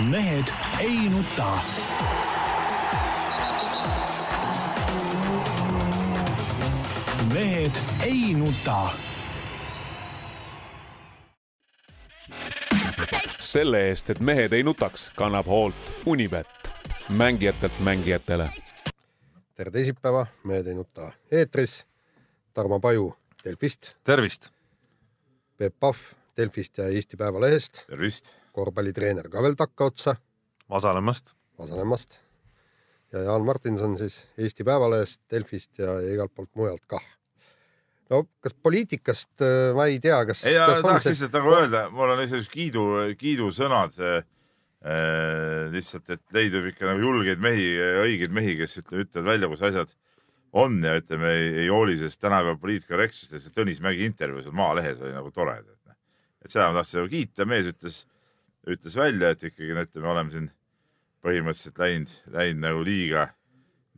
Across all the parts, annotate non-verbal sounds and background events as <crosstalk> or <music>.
mehed ei nuta. mehed ei nuta. selle eest, et mehed ei nutaks, kannab hoolt Unibet, mängijatelt mängijatele. tere teisipäeva, Mehed ei nuta eetris. Tarmo Paju Delfist, tervist! Peep Pahv Delfist ja Eesti Päevalehest, tervist! Korvpallitreener ka veel takkaotsa Vasalemast. Vasalemmast ja Jaan Martinson siis Eesti Päevalehest, Delfist ja igalt poolt mujalt kah. no kas poliitikast äh, ma ei tea, kas. ei, tahaks lihtsalt nagu öelda, mul on sellised kiidu, kiidusõnad äh, lihtsalt, et leidub ikka nagu julgeid mehi, õigeid mehi, kes ütle, ütlevad välja, kus asjad on ja ütleme, ei, hooli sellest tänapäeva poliitkorrektsustest. Tõnis Mägi intervjuu seal Maalehes oli nagu tore. et, et seda ma tahtsin nagu kiita, mees ütles, ütles välja, et ikkagi, no ütleme, oleme siin põhimõtteliselt läinud, läinud nagu liiga,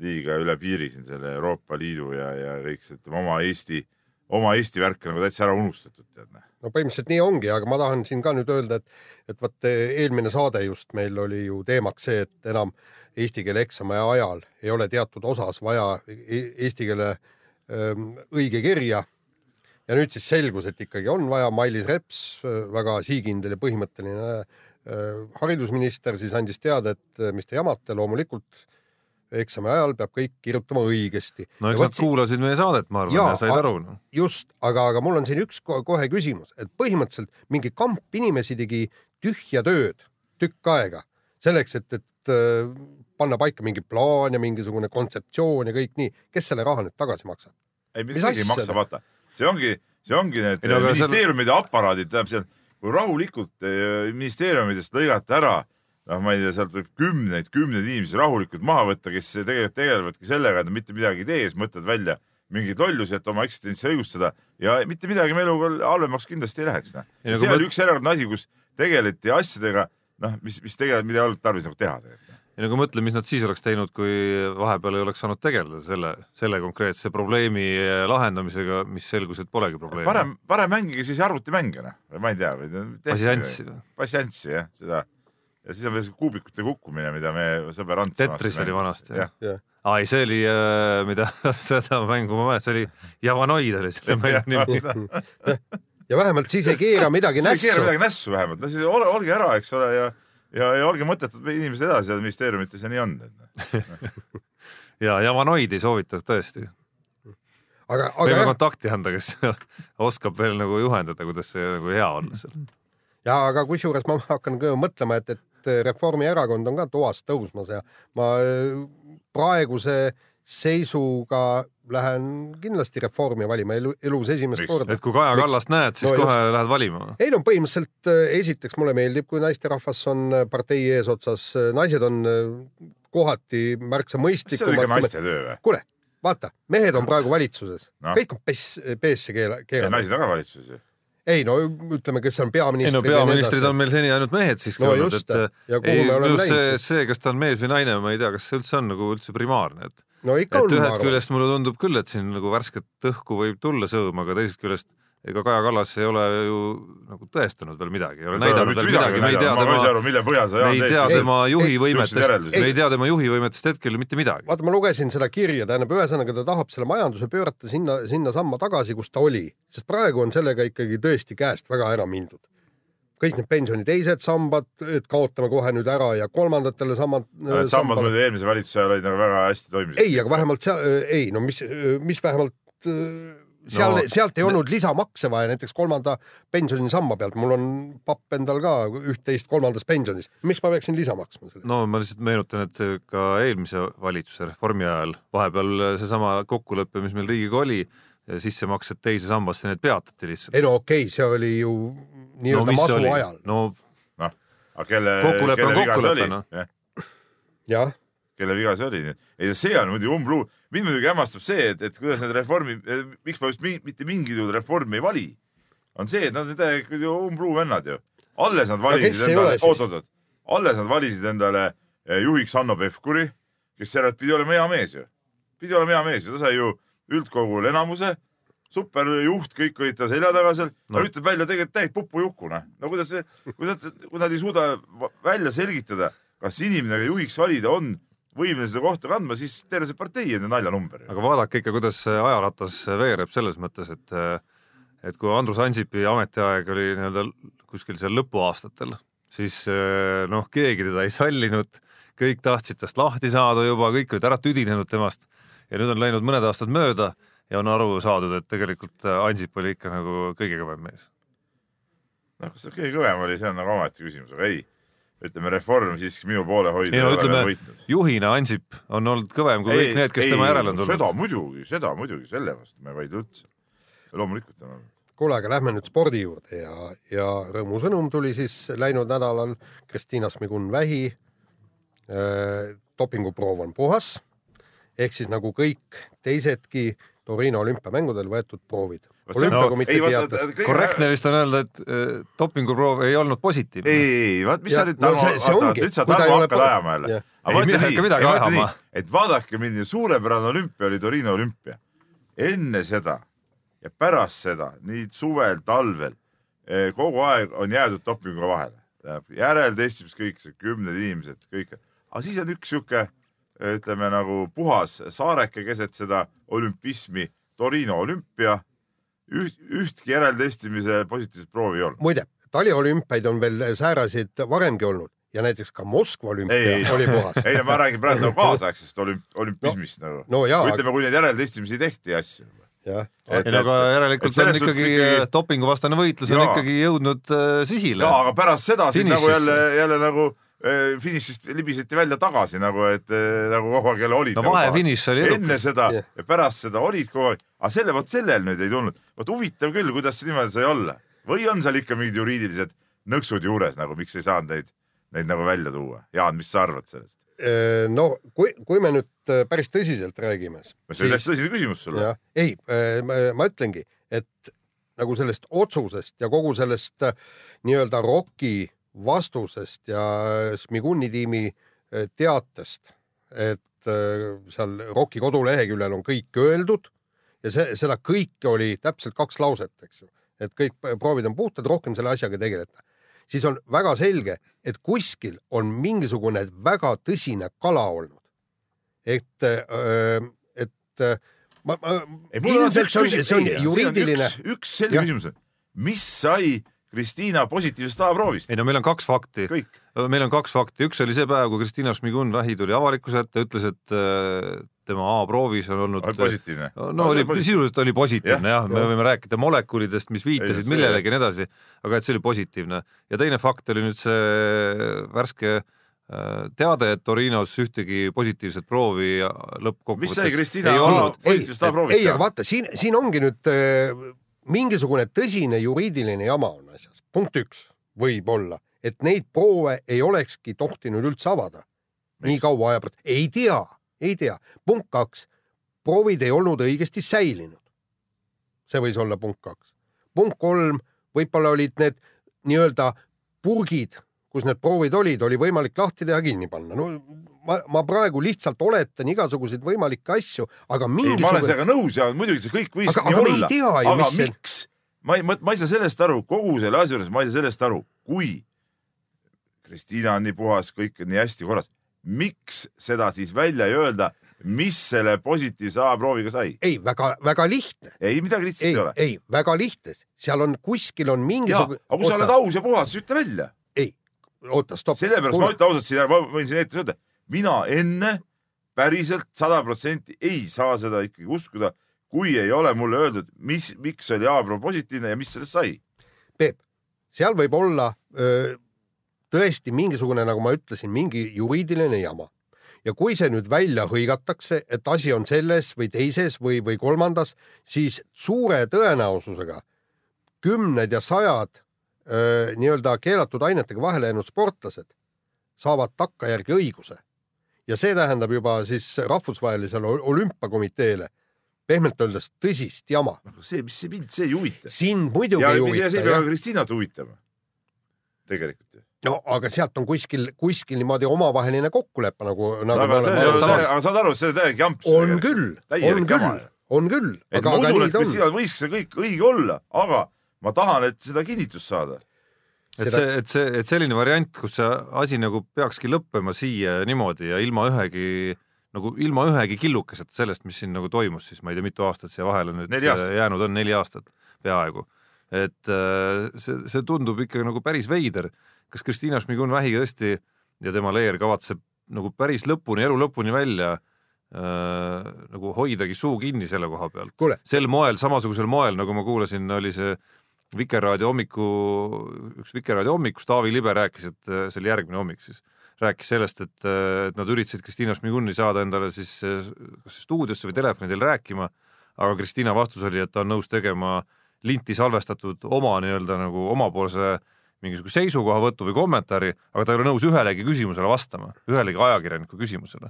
liiga üle piiri siin selle Euroopa Liidu ja, ja kõik see, ütleme oma Eesti, oma Eesti värk nagu täitsa ära unustatud, tead näe no põhimõtteliselt nii ongi, aga ma tahan siin ka nüüd öelda, et, et vot eelmine saade just meil oli ju teemaks see, et enam eesti keele eksami ajal ei ole teatud osas vaja e-, eesti keele ähm, õige kirja. Ja nüüd siis selgus, et ikkagi on vaja, Mailis Reps, väga siikindel ja põhimõtteline äh, haridusminister siis andis teada, et mis te jamate, loomulikult eksami ajal peab kõik kirjutama õigesti. no eks nad võtsi... kuulasid meie saadet, ma arvan, ja said aru no.. just, aga, aga mul on siin üks kohe küsimus, et põhimõtteliselt mingi kamp inimesi tegi tühja tööd tükk aega selleks, et, et äh, panna paika mingi plaan ja mingisugune kontseptsioon ja kõik nii. kes selle raha nüüd tagasi maksab? ei, mitte keegi ei maksa, vaata, see ongi, see ongi need ei, no, ministeeriumide seal... aparaadid, tähendab seal, kui rahulikult äh, ministeeriumidest lõigata ära noh, ma ei tea, sealt võib kümneid, kümneid inimesi rahulikult maha võtta, kes tegelikult tegelevadki sellega, et mitte midagi ei tee, siis mõtlevad välja mingeid lollusi, et oma eksistentsi õigustada ja mitte midagi me eluga halvemaks kindlasti ei läheks. Noh. see oli üks erakordne asi, kus tegeleti asjadega, noh, mis, mis tegelikult, mida ei olnud tarvis nagu teha tegelikult ja nagu mõtle, mis nad siis oleks teinud, kui vahepeal ei oleks saanud tegeleda selle, selle konkreetse probleemi lahendamisega, mis selgus, et polegi probleemi. parem, parem mängige siis arvutimänge, noh, või ma ei tea. passianssi. passianssi, jah, seda ja siis on veel see kuubikute kukkumine, mida meie sõber Ants. Tetris oli vanasti jah ja. ja.? aa ei, see oli äh,, mida <laughs> seda mängu ma mäletan, see oli Javanoid oli selle mängu nimi ja vähemalt siis ei keera midagi nässu. ei keera midagi nässu vähemalt, no siis ole, olge ära, eks ole, ja, ja, ja olge mõttetud inimesed edasi seal ministeeriumites ja nii on. <laughs> ja Javanoid ei soovitaks tõesti. aga, aga. võime kontakti anda, kes <laughs> oskab veel nagu juhendada, kuidas see nagu hea olla seal. ja aga kusjuures ma hakkan mõtlema, et, et Reformierakond on ka toas tõusmas ja ma äh, praeguse seisuga lähen kindlasti Reformi valima elu, elus esimest Miks? korda. et kui Kaja Kallast näed, siis no, kohe just. lähed valima? ei no põhimõtteliselt äh, esiteks mulle meeldib, kui naisterahvas on äh, partei eesotsas, naised on kohati märksa mõistlikumad. see on ikka naiste töö või? kuule, vaata, mehed on praegu valitsuses no., kõik on pess, peesse keeratud. naised on ka valitsuses ju ei no ütleme, kes on peaministrid. ei no peaministrid on meil seni ainult mehed siiski no, olnud, et ei, see, see, kas ta on mees või naine, ma ei tea, kas see üldse on nagu üldse primaarne, et no ikka et on. ühest küljest mulle tundub küll, et siin nagu värsket õhku võib tulla sõõm, aga teisest küljest ega Kaja Kallas ei ole ju nagu tõestanud veel midagi, ei ole näidanud veel midagi, me ei tea tema, me ei tea tema juhi võimetest, me ei tea tema juhi võimetest hetkel mitte midagi. vaata, ma lugesin seda kirja, tähendab, ühesõnaga ta tahab selle majanduse pöörata sinna, sinnasamma tagasi, kus ta oli, sest praegu on sellega ikkagi tõesti käest väga ära mindud kõik need pensioni teised sambad, et kaotame kohe nüüd ära ja kolmandatele samad no,. sambad muidu eelmise valitsuse ajal olid nagu väga hästi toimisid. ei, aga vähemalt seal, ei no mis, mis vähemalt seal no,, sealt ei olnud lisamakse vaja näiteks kolmanda pensionisamba pealt, mul on papp endal ka üht-teist kolmandas pensionis, miks ma peaksin lisa maksma selle? no ma lihtsalt meenutan, et ka eelmise valitsuse reformi ajal vahepeal seesama kokkulepe, mis meil riigiga oli, sissemaksed teise sambasse, need peatati lihtsalt. ei no okei okay,, see oli ju nii-öelda no, masu oli? ajal. no noh, aga kelle, kelle viga see oli? Noh. jah kelle viga see oli. ei, see on muidugi umbluu. mind muidugi hämmastab see, et, et kuidas need reformi, miks ma just mi, mitte mingil juhul reformi ei vali, on see, et nad on täielikult ju umbluu vennad ju. alles nad valisid endale, oot-oot-oot, alles nad valisid endale eh, juhiks Hanno Pevkuri, kes järelikult pidi olema hea mees ju. pidi olema hea mees ju, ta sai ju üldkogul enamuse superjuht, kõik olid ta selja taga seal no., ütleb välja tegelikult täielik pupujuku, noh. no kuidas see, kui nad, kui nad ei suuda välja selgitada, kas inimene, keda juhiks valida on võimeline seda kohta kandma, siis terve see partei on ju naljanumber. aga vaadake ikka, kuidas ajaratas veereb selles mõttes, et et kui Andrus Ansipi ametiaeg oli nii-öelda kuskil seal lõpuaastatel, siis noh, keegi teda ei sallinud, kõik tahtsid tast lahti saada juba, kõik olid ära tüdinenud temast ja nüüd on läinud mõned aastad mööda ja on aru saadud, et tegelikult Ansip oli ikka nagu kõige kõvem mees. noh, kas ta kõige kõvem oli, see on nagu omaette küsimus, aga ei ütleme, Reform siiski minu poolehoidja ei no ütleme, juhina Ansip on olnud kõvem kui ei, kõik need, kes ei, tema järel on tulnud. seda muidugi, seda muidugi, selle vastu ma ei vaidle üldse. loomulikult on olnud. kuule, aga lähme nüüd spordi juurde ja, ja rõõmusõnum tuli siis läinud nädalal Kristiina Smigun-Vähi äh,. dopinguproov on puhas ehk siis nagu kõik teisedki Torino olümpiamängudel võetud proovid olümpiakomitee no, teatas. korrektne vist on öelda, et äh, dopinguproov ei olnud positiivne. ei, ei, vaat mis ja, sa nüüd no, Tarmo, nüüd sa Tarmo hakkad ajama jälle. aga ma ütlen nii, ma ütlen nii, et vaadake, milline suurepärane olümpia oli Torino olümpia. enne seda ja pärast seda, nii suvel, talvel, eh, kogu aeg on jäädud dopinguga vahele. järeltestimis kõik, kümned inimesed, kõik. aga siis on üks sihuke, ütleme nagu puhas saareke keset seda olümpismi, Torino olümpia üht, ühtki järeltestimise positiivset proovi ei olnud. muide, taliolümpiaid on veel sääraseid varemgi olnud ja näiteks ka Moskva olümpia oli puhas. <laughs> ei no ma räägin praegu nagu kaasaegsest olümp-, olümpismist no, nagu no. ütleme, kui neid järeltestimisi tehti ja asju. jah. ei no aga järelikult on ikkagi ikkagi... dopinguvastane võitlus on ikkagi jõudnud äh, sihile. jaa, aga pärast seda siis Finishisse. nagu jälle, jälle nagu finišist libiseti välja tagasi nagu, et äh, nagu kogu aeg jälle olid. no nagu vahefiniš oli edukas. enne seda yeah. ja pärast seda olid kogu aeg, aga selle, vot sellel nüüd ei tulnud. vot huvitav küll, kuidas see niimoodi sai olla või on seal ikka mingid juriidilised nõksud juures nagu, miks ei saanud neid, neid nagu välja tuua? Jaan, mis sa arvad sellest? Äh, no kui, kui me nüüd päris tõsiselt räägime. see oli hästi tõsine küsimus sulle. ei, ma ütlengi, et nagu sellest otsusest ja kogu sellest nii-öelda ROK-i vastusest ja Smiguni tiimi eh, teatest, et eh, seal ROK-i koduleheküljel on kõik öeldud ja see, seda kõike oli täpselt kaks lauset, eks ju, et kõik proovid on puhtad, rohkem selle asjaga ei tegeleta. siis on väga selge, et kuskil on mingisugune väga tõsine kala olnud. et, eh, et ma, ma. see on, juriidiline. üks, üks selline küsimus, mis sai Kristiina positiivsest A-proovist. ei no meil on kaks fakti. meil on kaks fakti, üks oli see päev, kui Kristiina Šmigun-Vähi tuli avalikkuse ette, ütles, et äh, tema A-proovis on olnud. positiivne. no, no oli, sisuliselt oli positiivne jah ja,, me võime rääkida molekulidest, mis viitasid ei, millelegi ja nii edasi, aga et see oli positiivne. ja teine fakt oli nüüd see värske äh, teade, et Torinos ühtegi positiivset proovi lõppkokkuvõttes mis sai Kristiina positiivset A-proovist? ei, aga vaata siin, siin ongi nüüd äh, mingisugune tõsine juriidiline jama on asjas. punkt üks, võib-olla, et neid proove ei olekski tohtinud üldse avada. nii kaua aja pärast, ei tea, ei tea. punkt kaks, proovid ei olnud õigesti säilinud. see võis olla punkt kaks. punkt kolm, võib-olla olid need nii-öelda purgid, kus need proovid olid, oli võimalik lahti teha, kinni panna. no ma, ma praegu lihtsalt oletan igasuguseid võimalikke asju, aga mingisugune... ma olen sellega nõus ja muidugi see kõik võiski nii olla. aga mis miks see...? ma ei, ma, ma ei saa sellest aru, kogu selle asja juures ma ei saa sellest aru, kui Kristiina on nii puhas, kõik on nii hästi korras, miks seda siis välja ei öelda, mis selle positiivse A-prooviga sai? ei, väga-väga lihtne. ei, midagi lihtsalt ei, ei ole. ei, väga lihtne, seal on kuskil on mingisugune. aga kui sa oled aus ja puhas, siis ütle välja. ei, oota, stopp. sellepärast ma ütlen ausalt siin, ma võin siin ette öelda, mina enne päriselt sada protsenti ei saa seda ikkagi uskuda, kui ei ole mulle öeldud, mis, miks oli A-proov positiivne ja mis sellest sai. Peep, seal võib olla öö, tõesti mingisugune, nagu ma ütlesin, mingi juriidiline jama ja kui see nüüd välja hõigatakse, et asi on selles või teises või, või kolmandas, siis suure tõenäosusega kümned ja sajad nii-öelda keelatud ainetega vahele jäänud sportlased saavad takkajärgi õiguse ja see tähendab juba siis rahvusvahelisele olümpiakomiteele pehmelt öeldes tõsist jama. see, mis see mind, see ei huvita. sind muidugi ja, ei huvita. see ei pea Kristiinat huvitama. tegelikult ju no aga sealt on kuskil, kuskil niimoodi omavaheline kokkulepe nagu, nagu. aga, aga, aga saad aru, see on täielik jamps. on küll, on küll, on küll. et ma usun, et Kristina võiks see kõik õige olla, aga ma tahan, et seda kinnitust saada. Et see, et see, et selline variant, kus see asi nagu peakski lõppema siia niimoodi ja ilma ühegi nagu ilma ühegi killukeseta sellest, mis siin nagu toimus, siis ma ei tea, mitu aastat siia vahele nüüd jäänud on, neli aastat peaaegu. et äh, see, see tundub ikka nagu päris veider. kas Kristina Šmigun-Vähi tõesti ja tema leer kavatseb nagu päris lõpuni, elu lõpuni välja äh, nagu hoidagi suu kinni selle koha pealt. sel moel, samasugusel moel, nagu ma kuulasin, oli see Vikerraadio hommiku, üks Vikerraadio hommikus Taavi Libe rääkis, et äh, see oli järgmine hommik siis, rääkis sellest, et, äh, et nad üritasid Kristiina Šmiguni saada endale siis äh, kas stuudiosse või telefoni teel rääkima, aga Kristiina vastus oli, et ta on nõus tegema linti salvestatud oma nii-öelda nagu omapoolse mingisuguse seisukohavõttu või kommentaari, aga ta ei ole nõus ühelegi küsimusele vastama, ühelegi ajakirjaniku küsimusele.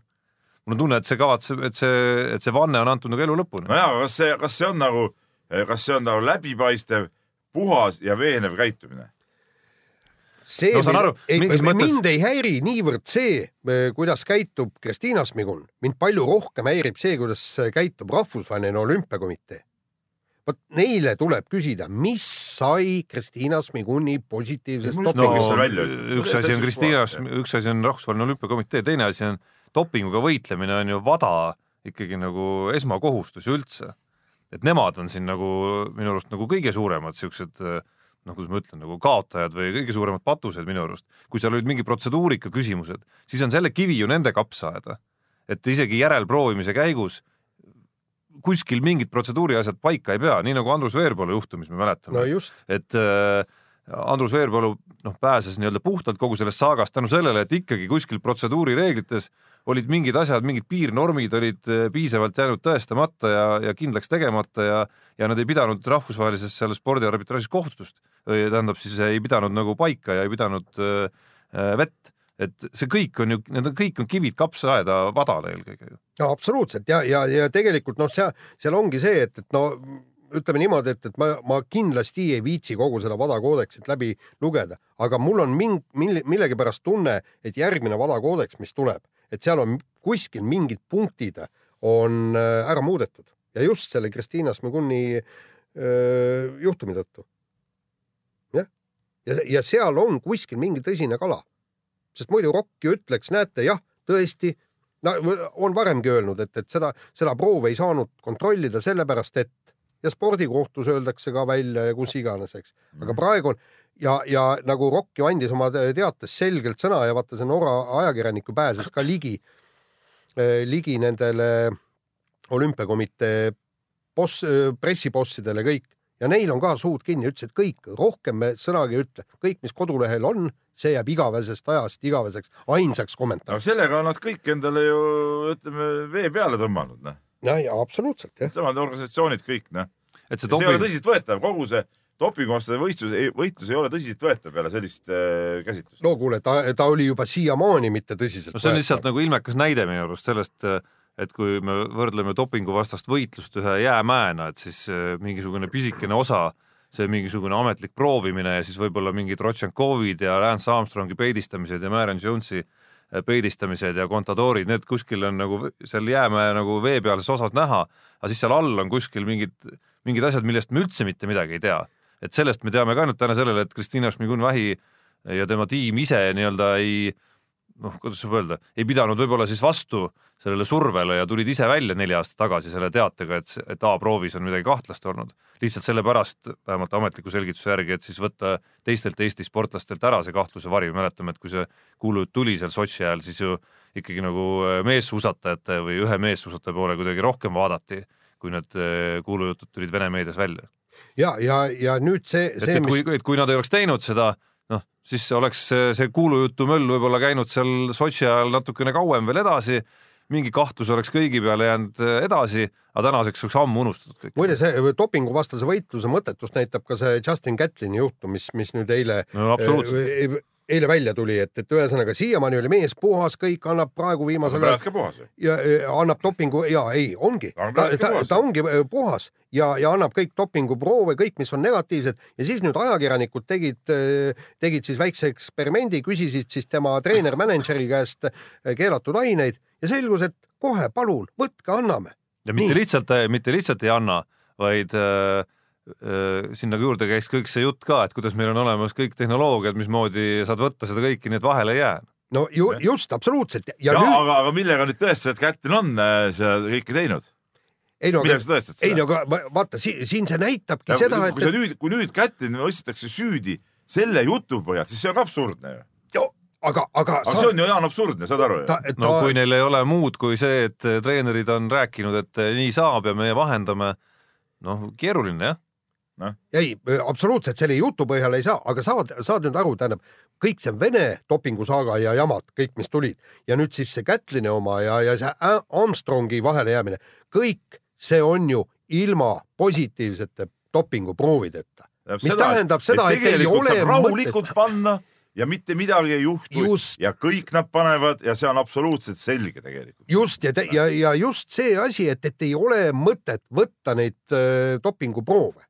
mul on tunne, et see kavatseb, et see, et see vanne on antud nagu elu lõpuni. nojah, aga kas see, kas see on nagu, kas see on nagu läbipaistev puhas ja veenev käitumine. see no, aru, ei, mõttes... mind ei häiri niivõrd see, kuidas käitub Kristiina Smigun, mind palju rohkem häirib see, kuidas käitub Rahvusvaheline Olümpiakomitee. vot neile tuleb küsida, mis sai Kristiina Smiguni positiivsest dopingust no,. üks asi on Kristiina, üks asi on Rahvusvaheline Olümpiakomitee, teine asi on dopinguga võitlemine on ju WADA ikkagi nagu esmakohustus üldse et nemad on siin nagu minu arust nagu kõige suuremad siuksed noh, kuidas ma ütlen, nagu kaotajad või kõige suuremad patused minu arust. kui seal olid mingi protseduurika küsimused, siis on selle kivi ju nende kapsa ajada. et isegi järelproovimise käigus kuskil mingid protseduuri asjad paika ei pea, nii nagu Andrus Veerpalu juhtumis me mäletame no. et äh, Andrus Veerpalu noh, pääses nii-öelda puhtalt kogu sellest saagast tänu sellele, et ikkagi kuskil protseduurireeglites olid mingid asjad, mingid piirnormid olid eh, piisavalt jäänud tõestamata ja, ja kindlaks tegemata ja, ja nad ei pidanud rahvusvahelises seal spordiarbitraažis kohtust, tähendab siis ei pidanud nagu paika ja ei pidanud äh, vett et see kõik on ju, need on kõik on kivid kapsaaeda vadale eelkõige ju. no absoluutselt ja, ja, ja tegelikult noh, seal, seal ongi see, et, et no ütleme niimoodi, et, et ma, ma kindlasti ei viitsi kogu seda vadakoodeksit läbi lugeda, aga mul on ming-, mille, millegipärast tunne, et järgmine vadakoodeks, mis tuleb, et seal on kuskil mingid punktid on äh, ära muudetud ja just selle Kristiina Smeguni äh, juhtumi tõttu. jah, ja, ja seal on kuskil mingi tõsine kala, sest muidu Rokk ju ütleks, näete, jah, tõesti, no on varemgi öelnud, et, et seda, seda proovi ei saanud kontrollida sellepärast, et ja spordikohtus öeldakse ka välja ja kus iganes, eks. aga mm. praegu on ja, ja nagu Rock ju andis oma teates selgelt sõna ja vaata see Norra ajakirjanik ju pääses ka ligi, eh, ligi nendele olümpiakomitee boss, pressibossidele kõik ja neil on ka suud kinni, ütles, et kõik, rohkem me sõnagi ei ütle, kõik, mis kodulehel on, see jääb igavesest ajast igaveseks ainsaks kommentaariks. aga sellega on nad kõik endale ju ütleme vee peale tõmmanud, noh ja, ja absoluutselt jah. samad organisatsioonid kõik noh. et see, doping... see ei ole tõsiseltvõetav, kogu see dopinguvastane võistlus, võitlus ei ole tõsiseltvõetav peale sellist äh, käsitlust. no kuule, ta, ta oli juba siiamaani mitte tõsiselt. no see on lihtsalt nagu ilmekas näide minu arust sellest, et kui me võrdleme dopinguvastast võitlust ühe jäämäena, et siis äh, mingisugune pisikene osa, see mingisugune ametlik proovimine ja siis võib-olla mingid Rotšenkovid ja Lance Armstrongi peedistamised ja Maren Jonesi äh, Äh, peedistamised ja kontadoorid, need kuskil on nagu seal jäämäe nagu veepealses osas näha, aga siis seal all on kuskil mingid, mingid asjad, millest me üldse mitte midagi ei tea. Et sellest me teame ka ainult tänu sellele, et Kristina Šmigun-Vähi ja tema tiim ise nii-öelda ei noh, kuidas saab öelda, ei pidanud võib-olla siis vastu sellele survele ja tulid ise välja neli aastat tagasi selle teatega, et, et A-proovis on midagi kahtlast olnud. lihtsalt sellepärast, vähemalt ametliku selgituse järgi, et siis võtta teistelt Eesti sportlastelt ära see kahtluse vari, mäletame, et kui see kuulujutt tuli seal Sotši ajal, siis ju ikkagi nagu äh, meessuusatajate või ühe meessuusataja poole kuidagi rohkem vaadati, kui need äh, kuulujutud tulid Vene meedias välja. Ja, ja, ja nüüd see, see, et, et mis... kui, kui nad ei oleks teinud seda, noh, siis oleks see, kuulujutu möll võib-olla käinud seal Sotši ajal natukene kauem veel edasi mingi kahtlus oleks kõigi peale jäänud äh, edasi, aga tänaseks oleks ammu unustatud kõik. muide, see dopinguvastase võitluse mõttetust näitab ka see Justin Gatlini juhtum, mis, mis nüüd eile no, äh, eile välja tuli, et, et ühesõnaga siiamaani oli mees puhas, kõik annab praegu viimasel ajal. ka puhas ju. ja annab dopingu ja ei, ongi, ta, ta, ta ongi äh, puhas ja, ja annab kõik dopinguproove, kõik, mis on negatiivsed ja siis nüüd ajakirjanikud tegid, tegid siis väikse eksperimendi, küsisid siis tema treener-mänedžeri käest keelatud aineid ja selgus, et kohe palun, võtke, anname. ja mitte Nii. lihtsalt, mitte lihtsalt ei anna, vaid äh, sinna juurde käis kõik see jutt ka, et kuidas meil on olemas kõik tehnoloogiad, mismoodi saad võtta seda kõike, nii et vahele ei jää. no ju, just absoluutselt. ja, ja nüüd... aga, aga millega nüüd tõestad, et Kätlin on äh, seda kõike teinud? ei no, ei no aga vaata siin, siin see näitabki ja, seda, et. kui sa nüüd, kui nüüd Kätlin mõistetakse süüdi selle jutu põhjal, siis see on ka absurdne ju aga, aga. aga sa... see on ju Jaan absurdne, saad aru ju? Ta... no kui neil ei ole muud kui see, et treenerid on rääkinud, et nii saab ja meie vahendame, noh, keeruline jah no.. ei, absoluutselt selle jutu põhjal ei saa, aga saad, saad nüüd aru, tähendab, kõik see Vene dopingusaaga ja jamad, kõik, mis tulid ja nüüd siis see Kätline oma ja, ja see Armstrongi vahelejäämine, kõik see on ju ilma positiivsete dopinguproovideta. mis seda, tähendab seda, et, et ei ole rahulikult mõtet... panna ja mitte midagi ei juhtu just. ja kõik nad panevad ja see on absoluutselt selge tegelikult. just ja, ja, ja just see asi, et, et ei ole mõtet võtta neid äh, dopinguproove.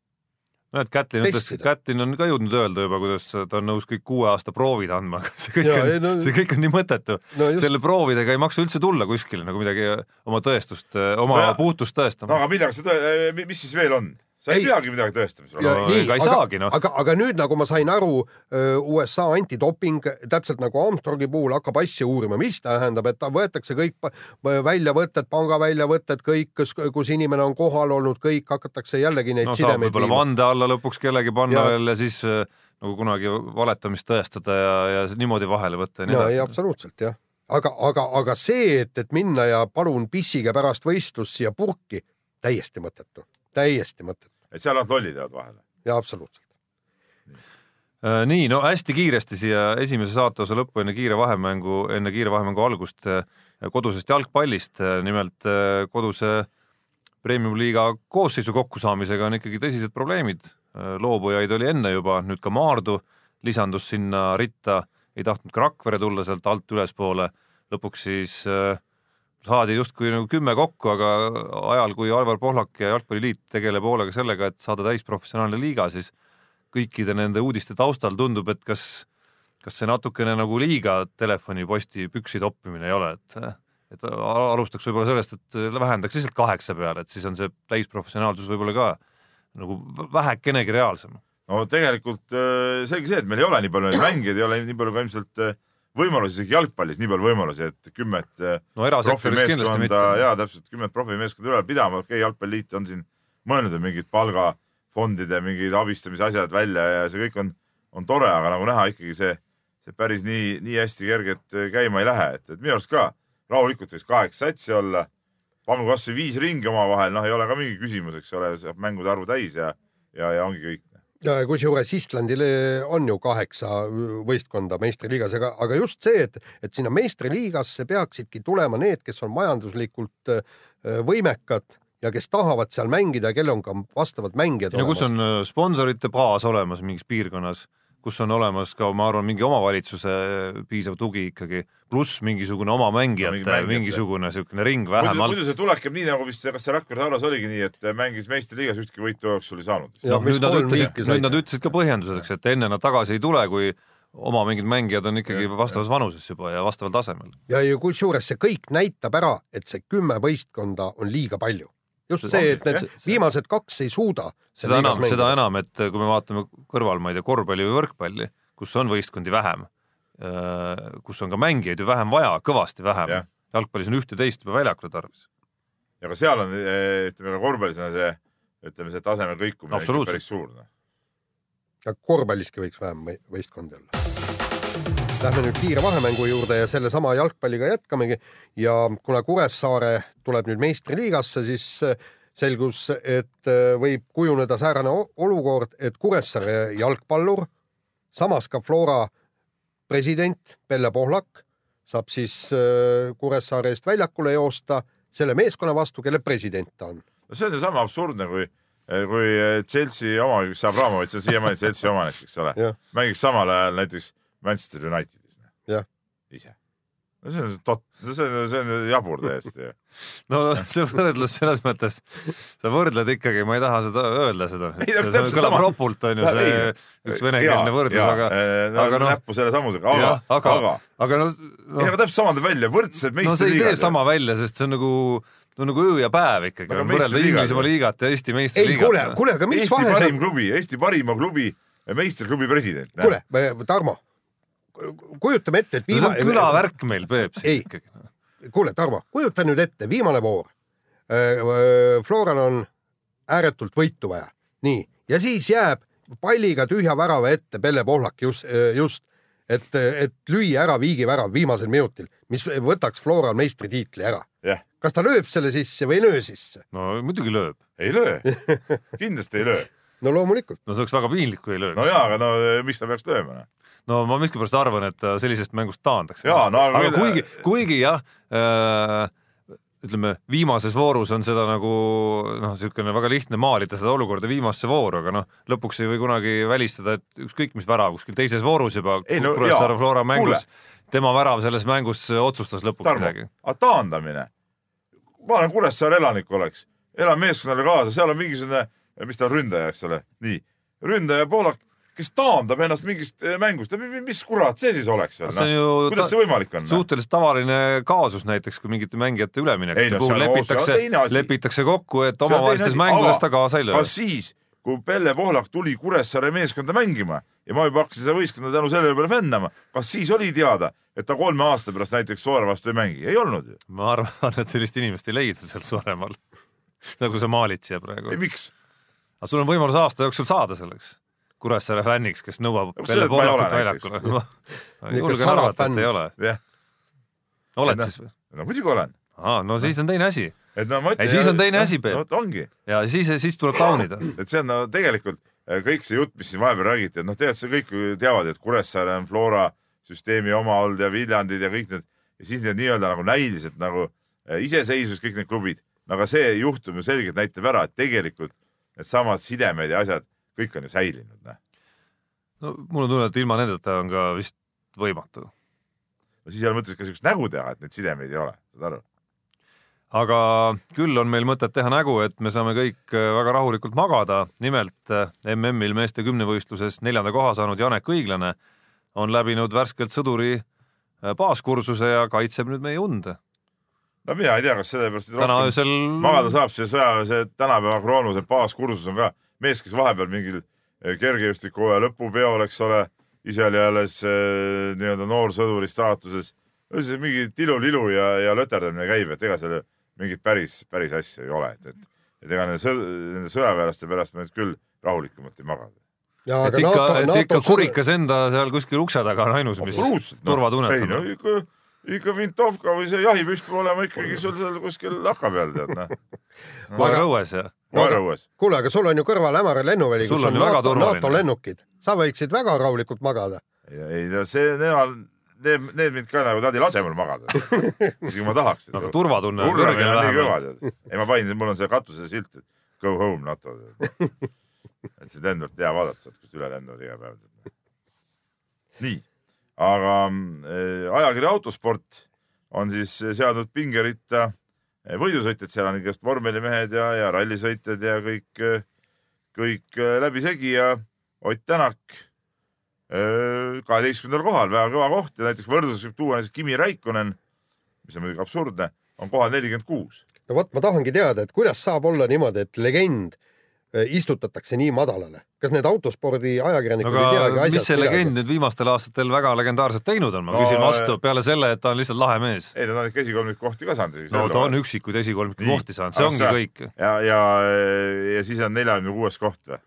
No et Kätlin ütles, Kätlin on ka jõudnud öelda juba, kuidas ta on nõus kõik kuue aasta proovid andma, aga see kõik ja, on, no, see kõik on nii mõttetu no. selle proovidega ei maksa üldse tulla kuskile nagu midagi oma tõestust, oma no, puhtust tõestama. no aga millega see tõe-, mis siis veel on? Sa ei, ei peagi midagi tõestama. No, ega ei aga, saagi noh. aga, aga nüüd nagu ma sain aru, USA antidoping täpselt nagu Armstrongi puhul hakkab asja uurima, mis tähendab, et võetakse kõik väljavõtted, pangaväljavõtted, kõik, kus, kus inimene on kohal olnud, kõik hakatakse jällegi neid no, sidemeid. võib-olla vande alla lõpuks kellegi panna ja. veel ja siis nagu kunagi valetamist tõestada ja, ja niimoodi vahele võtta ja nii edasi. absoluutselt jah aga, aga, aga see, et, et minna ja palun pissige pärast võistlust siia purki, täiesti mõttetu täiesti mõttetu. et seal nad lollid jäävad vahele? jaa, absoluutselt. Äh, nii, no hästi kiiresti siia esimese saateosa lõppu enne kiire vahemängu, enne kiire vahemängu algust äh, kodusest jalgpallist, äh, nimelt koduse premium-liiga koosseisu kokkusaamisega on ikkagi tõsised probleemid. loobujaid oli enne juba, nüüd ka Maardu lisandus sinna ritta, ei tahtnud ka Rakvere tulla sealt alt ülespoole, lõpuks siis äh, saadi justkui nagu kümme kokku, aga ajal, kui Aivar Pohlak ja Jalgpalliliit tegeleb hoolega sellega, et saada täisprofessionaalne liiga, siis kõikide nende uudiste taustal tundub, et kas, kas see natukene nagu liiga telefoniposti püksi toppimine ei ole, et et alustaks võib-olla sellest, et vähendaks lihtsalt kaheksa peale, et siis on see täisprofessionaalsus võib-olla ka nagu vähekenegi reaalsem. no tegelikult äh, selge see, et meil ei ole nii palju neid mängijaid, ei ole nii palju ka ilmselt äh, võimalusi isegi jalgpallis, nii palju võimalusi, et kümmet eh, no, profimeeskonda ja täpselt kümmet profimeeskonda üleval pidama, okei okay,, jalgpalliliit on siin mõelnud mingid palgafondide mingid abistamise asjad välja ja see kõik on, on tore, aga nagu näha ikkagi see, see päris nii, nii hästi kergelt eh, käima ei lähe, et, et minu arust ka rahulikult võiks kaheksa satsi olla, pangu kasvõi viis ringi omavahel, noh, ei ole ka mingi küsimus, eks ole, saab mängude arvu täis ja, ja, ja ongi kõik kusjuures Islandil on ju kaheksa võistkonda meistriliigas, aga, aga just see, et, et sinna meistriliigasse peaksidki tulema need, kes on majanduslikult äh, võimekad ja kes tahavad seal mängida, kellel on ka vastavad mängijad ja olemas. kus on äh, sponsorite baas olemas mingis piirkonnas kus on olemas ka, ma arvan, mingi omavalitsuse piisav tugi ikkagi, pluss mingisugune oma mängijate no, mingi mingisugune niisugune ring vähemalt. muidu see tulebki nii, nagu vist, kas see Rakvere Tauras oligi nii, et mängis meistriliigas ühtki võitu jooksul ei saanud. noh, nüüd nad ütlesid, nüüd nad ütlesid ka põhjenduseks, et enne nad tagasi ei tule, kui oma mingid mängijad on ikkagi ja, vastavas vanuses juba ja vastaval tasemel. ja, ja kusjuures see kõik näitab ära, et see kümme võistkonda on liiga palju just see, et need see, viimased kaks ei suuda. seda enam, seda enam, et kui me vaatame kõrval, ma ei tea, korvpalli või võrkpalli, kus on võistkondi vähem, äh, kus on ka mängijaid ju vähem vaja, kõvasti vähem. jalgpallis on ühte-teist juba väljakule tarvis. ja ka seal on, eh, ütleme ka korvpallis on see, ütleme see tasemel kõikumine päris suur. Noh. ja korvpalliski võiks vähem võistkondi olla Lähme nüüd kiire vahemängu juurde ja sellesama jalgpalliga jätkamegi. Ja kuna Kuressaare tuleb nüüd meistriliigasse, siis äh, selgus, et äh, võib kujuneda säärane olukord, et Kuressaare jalgpallur, samas ka Flora president Pelle Pohlak saab siis äh, Kuressaare eest väljakule joosta selle meeskonna vastu, kelle president ta on. no see on ju sama absurdne, kui kui Chelsea omanik, Abramovitš on siiamaani Chelsea omanik, eks ole, mängiks samal ajal näiteks Manchester Unitedis. jah. ise. no see on tot-, see on, see on jabur täiesti ju. <laughs> no see võrdlus selles mõttes, sa võrdled ikkagi, ma ei taha seda öelda seda. ei no täpselt sama. ropult on ju see ei, üks venekeelne võrdlus, aga no, aga noh. näppu selle sammusega, aga, aga, aga, aga no, no. ei, aga täpselt sama tuleb välja, võrdsed meistriliigad. no see ei tee sama välja, sest see on nagu no nagu öö ja päev ikkagi võrrelda. Inglismaa liigat ja Eesti ei, meistriliigat. kuule, kuule, aga mis Eesti vahe parim seal, klubi, Eesti parima klubi meistriklubi president. kuule, Tarmo, kujutame ette, et no see on viimane, külavärk meil, Peep. Ei. kuule, Tarmo, kujuta nüüd ette, viimane voor. Floral on ääretult võitu vaja, nii, ja siis jääb palliga tühja värava ette Pelle Pohlak just, just, et, et lüüa ära viigivärav viimasel minutil, mis võtaks Floral meistritiitli ära. jah, kas ta lööb selle sisse või ei löö sisse? no muidugi lööb. ei löö, kindlasti ei löö. <laughs> no loomulikult. no see oleks väga piinlik, kui ei lööks no jaa, aga no miks ta peaks lööma? No ma miskipärast arvan, et ta sellisest mängust taandaks. No aga küll- kuigi, kuigi jah äh,, ütleme viimases voorus on seda nagu noh, niisugune väga lihtne maalida seda olukorda viimasesse vooru, aga noh, lõpuks ei või kunagi välistada, et ükskõik mis värav kuskil teises voorus juba Ei, no Kuressaare Flora mängus tema värav selles mängus otsustas lõpuks Tarmo midagi., aga taandamine. ma olen Kuressaare elanik oleks, elan meeskonnale kaasa, seal on mingisugune, mis ta on, ründaja, eks ole, nii. ründaja Poolak, kes taandab ennast mingist eh, mängust, mis kurat see siis oleks veel, noh. kuidas see võimalik on? suhteliselt tavaline kaasus näiteks, kui mingite mängijate üleminekute no puhul lepitakse lepitakse kokku, et omavahelistes mängudes ta kaasa ei löö ka. siis, kui Pelle Pohlak tuli Kuressaare meeskonda mängima ja ma juba hakkasin seda võistkonda tänu sellele peale fännama, kas siis oli teada, et ta kolme aasta pärast näiteks Soore vastu ei mängi? ei olnud ju. ma arvan, et sellist inimest ei leidu seal Saaremaal, <laughs> nagu sa maalid siia praegu ei,. miks? aga sul on võimalus aasta jooksul saada selleks Kuressaare fänniks, kes nõuab Pelle näiteks. väljakule. ma <laughs> julgen arvata, et ei ole. oled Noh. siis või? no muidugi olen. aa, no siis on teine asi et no ma Ei, siis on teine asi, Peep. no,. ongi, ja siis, siis tuleb taunida. <clears throat> et see on no tegelikult eh, kõik see jutt, mis siin vahepeal räägiti, et noh, tegelikult see kõik teavad, et Kuressaare on Flora süsteemi oma olnud ja Viljandid ja kõik need ja siis need nii-öelda nagu näiliselt nagu eh, iseseisvus, kõik need klubid. no aga see juhtum ju selgelt näitab ära, et tegelikult needsamad sidemed ja asjad, kõik on ju säilinud, noh. no mul on tunne, et ilma nendeta on ka vist võimatu. no siis ei ole mõtet ka siukest nägu teha, et neid sidemeid ei ole, saad aru? aga küll on meil mõtet teha nägu, et me saame kõik äh, väga rahulikult magada. nimelt äh, MM-il meeste kümnevõistluses neljanda koha saanud Janek Õiglane on läbinud värskelt sõduri äh, baaskursuse ja kaitseb nüüd meie und. no mina ei tea, kas sellepärast täna öösel magada saab see sõjaväe tänapäeva kroonu, see baaskursus on ka mees, kes vahepeal mingil eh, kergejõustikuhooaja lõpupeol, eks ole, ise oli alles eh, nii-öelda noorsõduri staatuses. ühesõnaga mingi tilulilu ja, ja löterdamine käib, et ega seal mingit päris, päris asja ei ole, et, et, et ega nende, sõd, nende sõjaväelaste pärast me nüüd küll rahulikumalt ei magada. ja et ikka, et ikka kurikas enda seal kuskil ukse taga on ainus, mis turvatunnet ei no annab. ikka, Vintovka või see jahipüst peab olema ikkagi sul seal kuskil laka peal, tead noh, <laughs> koer Aga- õues ja koeraõues. kuule, aga sul on ju kõrval Ämari lennuväli, Sul kus on on NATO. NATO lennukid, sa võiksid väga rahulikult magada. ei no see, nemad, need, need mind ka nagu, nad ei lase mul magada. isegi ma tahaks. aga turvatunne on kõva vähemalt. ei ma panin, mul on see katusel silt, et go home NATO. et see lend on hea vaadata, kust üle lendavad iga päev. nii, aga äh, ajakiri Autosport on siis seadnud pingeritta äh, võidusõitjad, seal on igast vormelimehed ja, ja rallisõitjad ja kõik, kõik äh, läbisegi ja Ott Tänak kaheteistkümnendal kohal, väga kõva koht ja näiteks võrdluseks võib tuua näiteks Kimi Raikkonen, mis on muidugi absurdne, on kohal nelikümmend kuus. no vot, ma tahangi teada, et kuidas saab olla niimoodi, et legend istutatakse nii madalale. kas need autospordi ajakirjanikud ei teagi aga mis asjast see legend nüüd viimastel aastatel väga legendaarselt teinud on, ma No, küsin vastu äh, peale selle, et ta on lihtsalt lahe mees. ei, nad on ikka esikolmik kohti ka saanud. no ta on üksikuid esikolmiku kohti saanud, see Aga ongi sa- kõik. ja, ja, ja siis on neljakümne kuues koht või?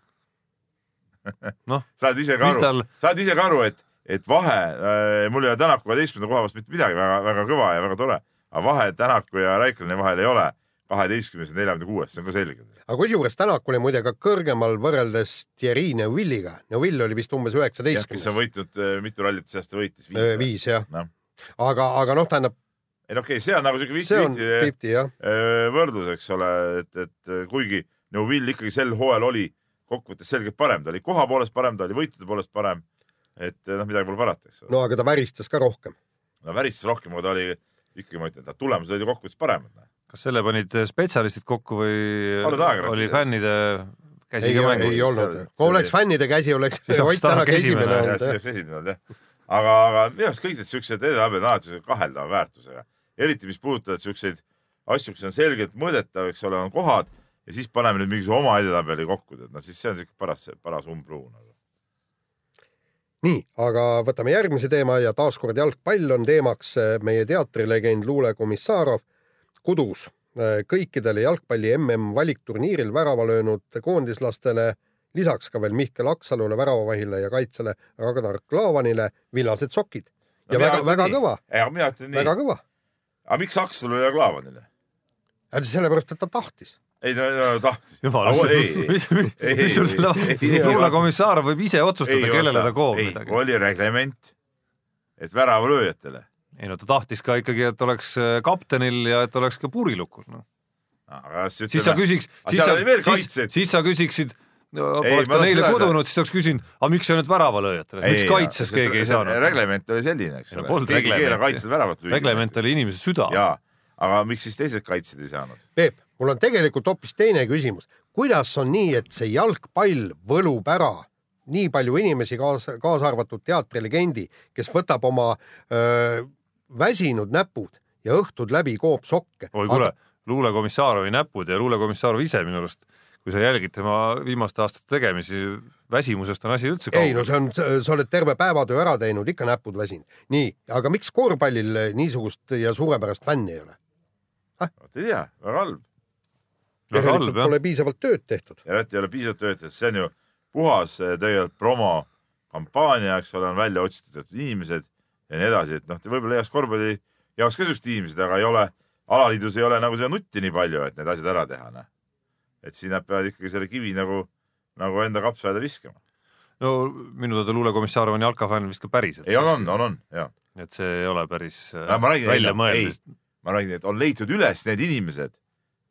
Noh, <laughs> saad ise ka aru tal-, saad ise ka aru, et, et vahe äh,, mul ei ole Tänaku kaheteistkümnenda koha vastu mitte midagi, väga, väga kõva ja väga tore, aga vahe Tänaku ja Raikkoneni vahel ei ole kaheteistkümnes ja neljakümne kuues, see on ka selge. aga kusjuures Tänak oli muide ka kõrgemal võrreldes Thierry Neuvilliga. Neuvill oli vist umbes jah, kes on üheksateistkümnes, võitnud äh, mitu rallit see aasta võitis, viis. viis jah Noh.. aga, aga noh, tähendab, ei no okei okay,, see on nagu siuke fifty-fifty fifty jah. äh, võrdlus, eks ole, et, et kuigi Neuvill ikkagi sel hooajal oli kokkuvõttes selgelt parem, ta oli koha poolest parem, ta oli võitude poolest parem. et noh, midagi pole parata, eks ole. no aga ta väristas ka rohkem. no väristas rohkem, aga ta oli ikkagi, ma ütlen, et tulemused olid ju kokkuvõttes paremad. Kas selle panid spetsialistid kokku või oli fännide käsi ei ka, ei mängus? olnud seal-. kui oleks fännide käsi, oleks Ott Tänak esimene olnud esimene olnud jah. aga, aga minu arust kõik need siuksed edetabelid on alati kaheldava väärtusega, eriti mis puudutavad siukseid asju, mis on selgelt mõõdetav, eks ole, on kohad ja siis paneme nüüd mingisuguse oma edetabeli kokku, tead, noh siis see on siuke paras, paras umbluu nagu. nii, aga võtame järgmise teema ja taaskord jalgpall on teemaks meie teatrilegend Luule Komissarov kudus kõikidele jalgpalli mm valikturniiril värava löönud koondislastele lisaks ka veel Mihkel Aksalule, väravavahile ja kaitsele Ragnar Klavanile villased sokid. ja no, väga, väga kõva. mina ütlen nii. väga kõva. aga miks Aksalule ja Klavanile? sellepärast, et ta tahtis ei no, no tahtis. jumal, mis, mis sul selle vastu, Luula komissar võib ise otsustada, kellele ta koob midagi. oli reglement, et väravalööjatele. Ei no ta tahtis ka ikkagi, et oleks äh, kaptenil ja et oleks ka puurilukul, noh. siis sa küsiks, siis sa, siis, siis sa küsiksid poleks ta neile kudunud, siis oleks küsinud, aga miks sa nüüd väravalööjatele, miks kaitses ei, keegi ei saanud? reglement oli selline, eks ole. keegi ei keela kaitsel väravat lüüa. reglement oli inimese süda. jaa, aga miks siis teised kaitsjad ei saanud? Peep, mul on tegelikult hoopis teine küsimus. kuidas on nii, et see jalgpall võlub ära nii palju inimesi, kaasa, kaasa arvatud teatrilegendi, kes võtab oma öö, väsinud näpud ja õhtud läbi koob sokke. oi kuule aga..., luulekomissarovi näpud ja luulekomissarov ise minu arust kui sa jälgid tema viimaste aastate tegemisi, väsimusest on asi üldse kaugel. ei no see on, sa oled terve päevatöö ära teinud, ikka näpud väsinud. nii, aga miks korvpallil niisugust ja suurepärast fänni ei ole ah?? ei tea, väga halb. väga halb, jah. Pole piisavalt tööd tehtud. jah, et ei ole piisavalt tööd tehtud, see on ju puhas eh, tegelikult promokampaania, eks ole, on välja otsitud inimesed ja nii edasi, et noh, võib-olla heaks korvpalli jaoks ka just inimesed, aga ei ole, alaliidus ei ole nagu seda nutti nii palju, et need asjad ära teha, noh et siin nad peavad ikkagi selle kivi nagu, nagu enda kapsaaeda viskama. no minu teada Luule Komissarov on jalkafänn vist ka päriselt. ei, on, on, on, on, jaa. et see ei ole päris no, välja mõeldud. ma räägin, et on leitud üles need inimesed,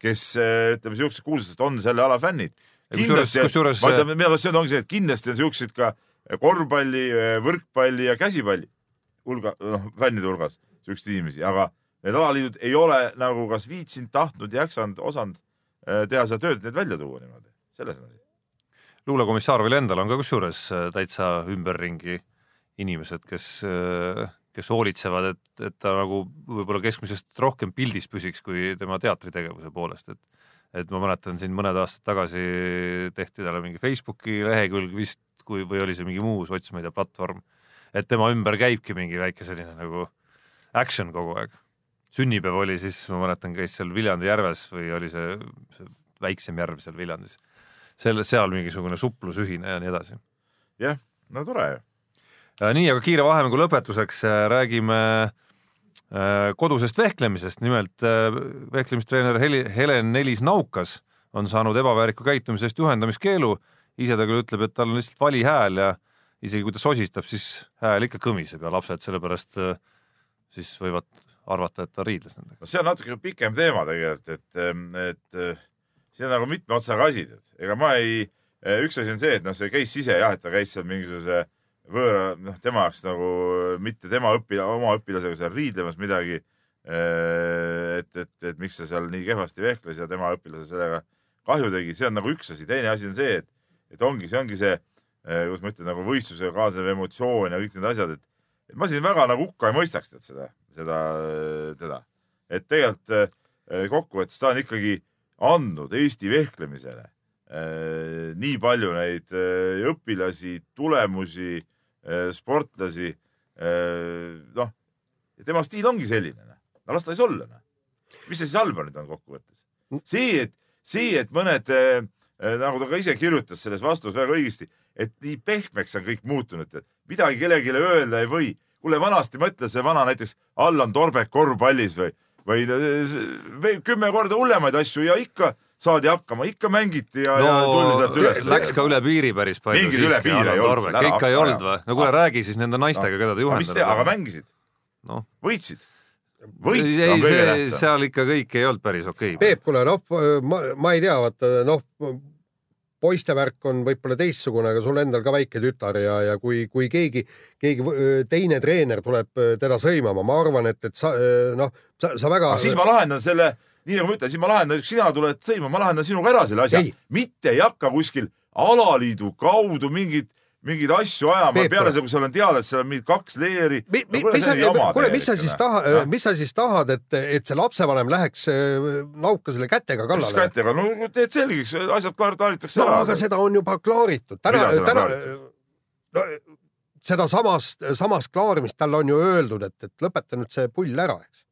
kes ütleme, siuksed kuulsused on selle ala fännid. kindlasti, ma ütlen, minu arust see ongi see, et kindlasti on siukseid ka korvpalli, võrkpalli ja käsipalli hulga, noh, fännide hulgas siukseid inimesi, aga need alaliidud ei ole nagu kas viitsinud, tahtnud, jaksanud, osanud Äh, teha seda tööd, need välja tuua niimoodi, selles on asi. luulekomissarovil endal on ka kusjuures äh, täitsa ümberringi inimesed, kes, äh, kes hoolitsevad, et, et ta nagu võib-olla keskmisest rohkem pildis püsiks kui tema teatritegevuse poolest, et et ma mäletan siin mõned aastad tagasi tehti talle mingi Facebooki lehekülg vist, kui, või oli see mingi muu sotsmeediaplatvorm, et tema ümber käibki mingi väike selline nagu action kogu aeg sünnipäev oli siis, ma mäletan, käis seal Viljandi järves või oli see, see väiksem järv seal Viljandis. selle, seal mingisugune suplusühine ja nii edasi. jah, no tore ju. nii, aga kiire vahemängu lõpetuseks äh, räägime äh, kodusest vehklemisest, nimelt äh, vehklemistreener Heli, Helen Nelis Naukas on saanud ebaväärika käitumise eest juhendamiskeelu, ise ta küll ütleb, et tal on lihtsalt vali hääl ja isegi kui ta sosistab, siis hääl ikka kõmiseb ja lapsed sellepärast siis võivad arvata, et ta riidles nendega. see on natuke pikem teema tegelikult, et, et see on nagu mitme otsaga asi, et ega ma ei, üks asi on see, et noh, see case ise jah, et ta käis seal mingisuguse võõra, noh, tema jaoks nagu mitte tema õpila-, oma õpilasega seal riidlemas midagi. et, et, et miks ta seal nii kehvasti vehkles ja tema õpilase sellega kahju tegi, see on nagu üks asi, teine asi on see, et, et ongi, see ongi see, kuidas ma ütlen, nagu võistlusega kaasnev emotsioon ja kõik need asjad, et, ma siin väga nagu hukka ei mõistaks tead seda seda, teda. et tegelikult eh, kokkuvõttes ta on ikkagi andnud Eesti vehklemisele eh, nii palju neid õpilasi, tulemusi, sportlasi. noh, tema stiil ongi selline, noh. no las ta siis olla, noh. mis see siis halba nüüd on kokkuvõttes? see, et, see, et mõned nagu ta ka ise kirjutas selles vastuses väga õigesti, et nii pehmeks on kõik muutunud, et midagi kellelegi öelda ei või kuule, vanasti mõtle see vana näiteks Allan Torbek korvpallis või, või, või kümme korda hullemaid asju ja ikka saadi hakkama, ikka mängiti ja, no, ja tuldi sealt üles. Läks ka üle piiri päris palju. mingid üle piiri ei olnud. ikka ei olnud või? no kuule, räägi siis nende naistega no., keda ta juhendab. aga mängisid no.? võitsid? võit ei, on kõige tähtsam. seal ikka kõik ei olnud päris okei okay.. Peep, kuule noh, ma, ma ei tea, vaata noh, poiste värk on võib-olla teistsugune, aga sul endal ka väike tütar ja, ja kui, kui keegi, keegi teine treener tuleb teda sõimama, ma arvan, et, et sa noh, sa, sa väga. siis ma lahendan selle, nii nagu ma ütlen, siis ma lahendan, sina tuled sõimama, ma lahendan sinuga ära selle asja, mitte ei hakka kuskil alaliidu kaudu mingit mingeid asju ajama, peale seda, kui seal on teada, et seal on mingid kaks leeri. mis sa, kuule, mis sa siis tahad, mis sa siis tahad, et, et see lapsevanem läheks äh, naukasele kätega kallale? mis kätega, no teed selgeks, asjad klaaritakse no, ära. aga seda on juba klaaritud. täna, täna, no seda samast, samast klaarimist talle on ju öeldud, et, et lõpeta nüüd see pull ära, eks.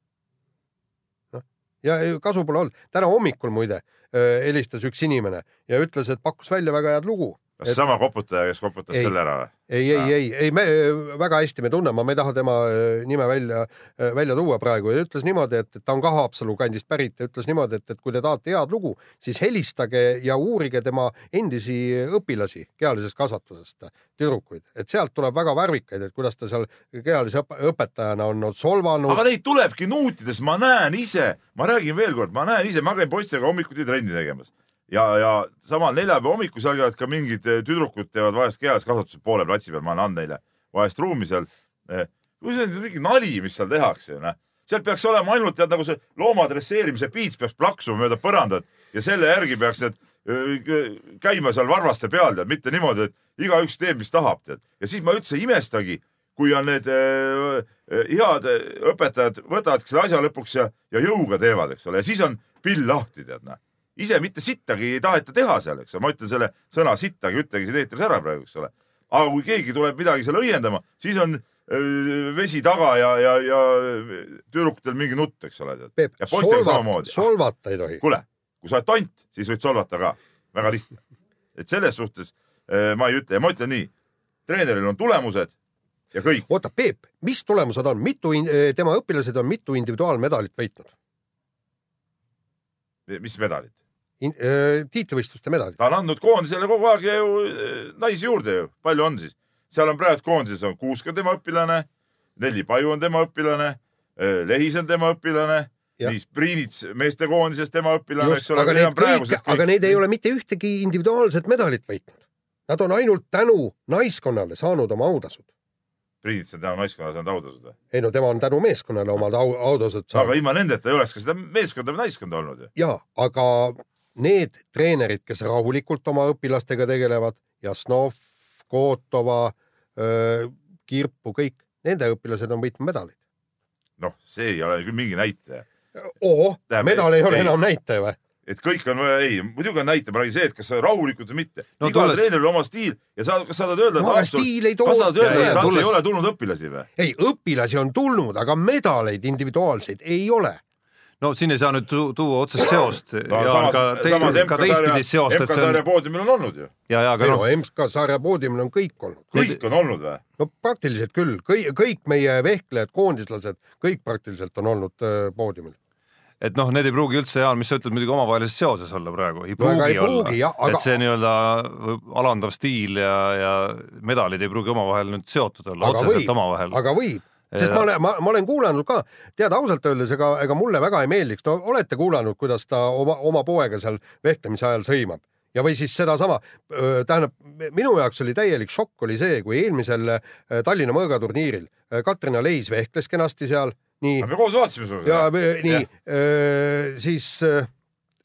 noh, ja kasu pole olnud. täna hommikul muide helistas üks inimene ja ütles, et pakkus välja väga head lugu kas et... sama koputaja, kes koputas ei, selle ära või? ei, ei, ei, ei, me väga hästi me tunneme, ma ei taha tema äh, nime välja, äh, välja tuua praegu. Ja ütles niimoodi, et, et ta on ka Haapsalu kandist pärit ja ütles niimoodi, et, et kui te tahate head lugu, siis helistage ja uurige tema endisi õpilasi kehalisest kasvatusest, tüdrukuid, et sealt tuleb väga värvikaid, et kuidas ta seal kehalise õpetajana on solvanud. aga neid tulebki nuutides, ma näen ise, ma räägin veel kord, ma näen ise, ma käin poistega hommikuti trenni tegemas ja, ja samal neljapäeva hommikul seal käivad ka mingid eh, tüdrukud teevad vahest kehaskasvatuse poole platsi peal, ma annan neile vahest ruumi seal. Eh, kui see on mingi nali, mis seal tehakse ju noh, seal peaks olema ainult tead nagu see looma dresseerimise piits peaks plaksuma mööda põrandat ja selle järgi peaks need eh, käima seal varvaste peal tead, mitte niimoodi, et igaüks teeb, mis tahab tead. ja siis ma üldse ei imestagi, kui on need äh, head õpetajad võtavad selle asja lõpuks ja, ja jõuga teevad, eks ole, ja siis on pill lahti tead noh ise mitte sittagi ei taheta teha seal, eks ole, ma ütlen selle sõna sittagi, ütlegi siin eetris ära praegu, eks ole. aga kui keegi tuleb midagi seal õiendama, siis on öö, vesi taga ja, ja, ja tüdrukutel mingi nutt, eks ole. ja poistel samamoodi. solvata ei tohi. kuule, kui sa oled tont, siis võid solvata ka, väga lihtne. et selles suhtes öö, ma ei ütle ja ma ütlen nii, treeneril on tulemused ja kõik. oota, Peep, mis tulemused on, mitu, tema õpilased on mitu individuaalmedalit võitnud? mis medalit? Äh, tiitlivõistluste medalid. ta on andnud koondisele kogu aeg ju äh, naisi juurde ju, palju on siis? seal on praegu koondises on Kuusk on tema õpilane, Nelli Paju on tema õpilane, äh, Lehis on tema õpilane, siis Priinits meestekoondises tema õpilane, eks ole. aga, need, kõik, kõik... aga need ei ole mitte ühtegi individuaalset medalit võitnud. Nad on ainult tänu naiskonnale saanud oma autasud Priidits on tänu naiskonnale saanud autasud või? ei no tema on tänu meeskonnale omad au, autasud saanud. aga ilma nendeta ei oleks ka seda meeskonda või naiskonda olnud ju. ja, aga need treenerid, kes rahulikult oma õpilastega tegelevad, Jasnov, Kotova, Kirpu, kõik, nende õpilased on võitnud medaleid. noh, see ei ole küll mingi näitaja. ohoh, medal ei ole ei, enam näitaja või? et kõik on, ei, muidugi on näitaja, ma räägin see, et kas sa rahulikult või mitte no,. igal tolles... treeneril oma stiil ja sa, kas sa tahad öelda, et Haapsalu, kas sa tahad öelda, et tulles... ei ole tulnud õpilasi või? ei, õpilasi on tulnud, aga medaleid individuaalseid ei ole no siin ei saa nüüd tuua otsest seost no, ja samas, ka, te, ka teistpidist seost. MK-sarja poodiumil on olnud ju. ja, ja aga noh. MK-sarja poodiumil on kõik olnud. kõik on olnud või? no praktiliselt küll, kõik, kõik meie vehklejad, koondislased, kõik praktiliselt on olnud äh, poodiumil et noh, need ei pruugi üldse, Jaan, mis sa ütled, muidugi omavahelises seoses olla praegu, ei pruugi no, ei olla. Aga... et see nii-öelda alandav stiil ja, ja medalid ei pruugi omavahel nüüd seotud olla, otseselt omavahel. aga võib, sest ma olen, ma, ma olen kuulanud ka, tead ausalt öeldes, ega, ega mulle väga ei meeldiks, no olete kuulanud, kuidas ta oma, oma poega seal vehklemise ajal sõimab ja, või siis sedasama, tähendab, minu jaoks oli täielik šokk oli see, kui eelmisel Tallinna mõõgaturniiril Katrina Leis vehkles kenasti seal, nii. me koos vaatasime sinuga. ja nii, siis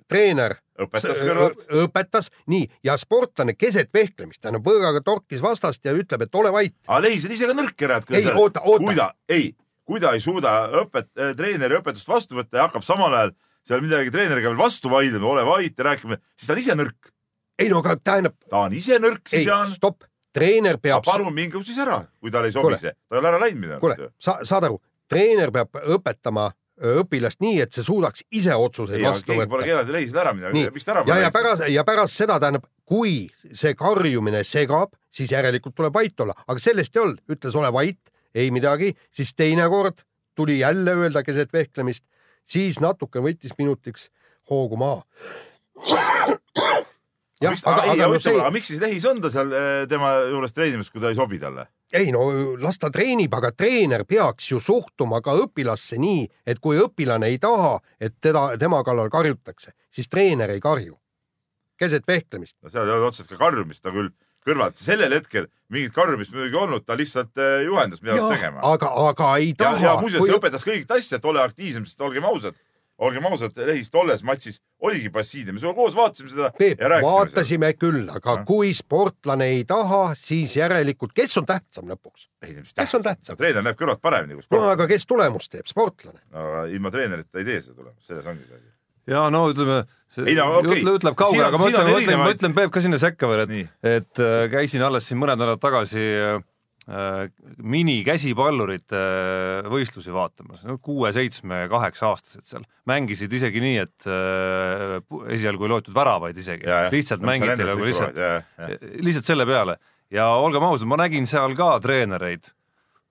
treener õpetas kõrvalt. õpetas, nii, ja sportlane keset vehklemist, tähendab võõraga torkis vastast ja ütleb, et ole vait. aga Leis on ise ka nõrk ära, ei, oota, oota. kui ta, ei, kui ta ei suuda õpet-, äh, treeneri õpetust vastu võtta ja hakkab samal ajal seal midagi treeneriga veel vastu vaidlema, ole vait ja rääkima, siis ta on ise nõrk. ei no aga tähendab. ta on ise nõrk, siis ei, stopp, treener peab. palun minge siis ära, kui talle ei sobi see, ta ei ole ära läinud arust. kuule, sa saad aru, treener peab õpetama õpilast nii, et see suudaks ise otsuseid ja, vastu võtta. Pole keelanud leisid ära midagi, miks ta ära ja, ja pärast, ja pärast seda tähendab, kui see karjumine segab, siis järelikult tuleb vait olla, aga sellest ei olnud, ütles ole vait, ei midagi, siis teinekord tuli jälle öelda keset vehklemist, siis natuke võttis minutiks hoogu maha. Jah, aga, aga, no see... aga miks siis Lehis on ta seal eh, tema juures treenimas, kui ta ei sobi talle? ei no las ta treenib, aga treener peaks ju suhtuma ka õpilasse nii, et kui õpilane ei taha, et teda, tema kallal karjutakse, siis treener ei karju. keset vehklemist. no seal ei ole otseselt ka karjumist, ta küll kõrvalt, sellel hetkel mingit karjumist muidugi olnud, ta lihtsalt äh, juhendas, mida peab tegema. aga, aga ei taha. ja, ja muuseas kui..., õpetas kõigit asja, et ole aktiivsem, sest olgem ausad, olgem ausad, Lehis tolles matšis oligi passiivne, me sinuga koos vaatasime seda Peep, ja rääkisime vaatasime seda. küll, aga No. kui sportlane ei taha, siis järelikult, kes on tähtsam lõpuks? ei, mis Kes on tähtsam? treener näeb kõrvalt paremini kui no sport. aga kes tulemust teeb, sportlane? no aga ilma treenerita ei tee seda tulemust, selles ongi see asi. ja no ütleme, Ei no okei. ütle, ütleb kaugele, Siin on- aga ma ütlen, ma ütlen, ma ütlen Peep ka sinna sekka veel, et, et äh, käisin alles siin mõned nädalad tagasi äh, minikäsipallurite äh, võistlusi vaatamas, no kuue-seitsme, kaheksa aastased seal, mängisid isegi nii, et äh, esialgu ei loetud väravaid isegi, lihtsalt mängiti nagu lihtsalt lihtsalt selle peale. Ja olgem ausad, ma nägin seal ka treenereid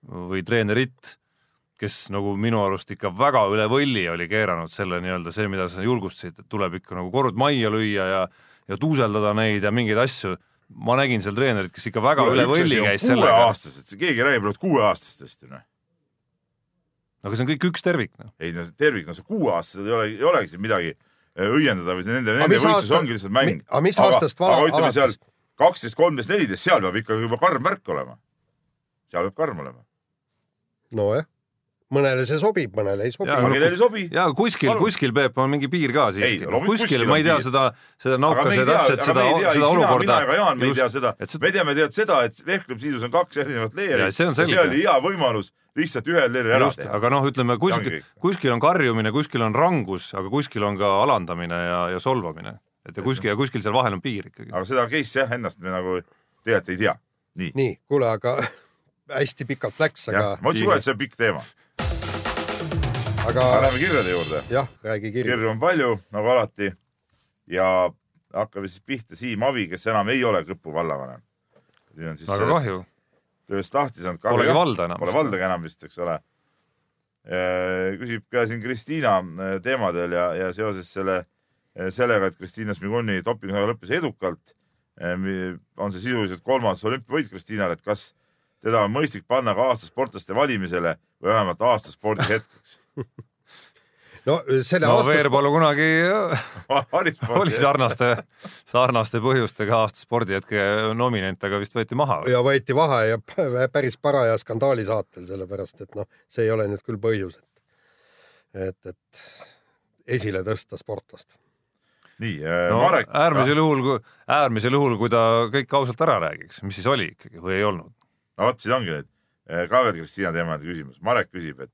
või treenerit, kes nagu minu arust ikka väga üle võlli oli keeranud selle nii-öelda see, mida sa julgustasid, et tuleb ikka nagu kord majja lüüa ja ja tuuseldada neid ja mingeid asju. Ma nägin seal treenerit, kes ikka väga üle võlli käis sellega. kuueaastased, keegi räägib praegu kuueaastastest ju noh. aga see on kõik üks tervik noh. ei no tervik, no see kuueaastased ei ole, ei olegi siin midagi äh, õiendada või nende, nende võistlus aasta- ongi lihtsalt mäng. aga mis aastast vala- aga ütleme seal kaksteist, kolmteist, neliteist, seal peab ikkagi juba karm värk olema. seal peab karm olema. nojah, mõnele see sobib, mõnele ei sobi. No- kellele ei sobi? ja kuskil, kuskil Peep on mingi piir ka siiski. Ei, loomulikult kuskil kuskil ma ei tea piir. seda, seda naukase täpselt seda, seda sina, mina olukorda. ega Jaan, me ei tea seda me teame tead seda, et vehklemisliidus on kaks erinevat leeri Ja see oli hea võimalus lihtsalt ühel leeril ära teha. aga noh, ütleme kuskil kuskil on karjumine, kuskil on rangus, aga kuskil on ka alandamine ja, ja solvamine. et ja kuskil ja kuskil seal vahel on piir ikkagi. aga seda case'i jah ennast me nagu tegelikult ei tea. nii, nii, kuule, aga hästi pikalt läks, aga, ma ütlesin kohe, et see on pikk teema. aga lähme kirjade juurde. jah, räägi kirju. kirju on palju nagu alati ja hakkame siis pihta Siim Avi, kes enam ei ole Kõpu vallavanem. nüüd on siis väga kahju, tööst lahti saanud. polegi valda enam. Pole valdagi enam vist, eks ole. küsib ka siin Kristiina äh, teemadel ja, ja seoses selle, sellega, et Kristiina Smiguni dopingusaga lõppes edukalt, on see sisuliselt kolmas olümpiavõit Kristiinale, et kas teda on mõistlik panna ka aasta sportlaste valimisele või vähemalt aasta spordihetkeks? <laughs> no selle no aasta Veerpalu kunagi <laughs> oli oli sarnaste, sarnaste põhjustega aasta spordihetke nominent, aga vist võeti maha. ja võeti vahe ja <laughs> päris paraja skandaali saatel, sellepärast et noh, see ei ole nüüd küll põhjus, et, et, et esile tõsta sportlast. nii no no,, Marek. äärmisel juhul, äärmisel juhul, kui ta kõik ausalt ära räägiks, mis siis oli ikkagi või ei olnud? No vot, siis ongi nüüd ka veel Kristiina teemaline küsimus. Marek küsib, et,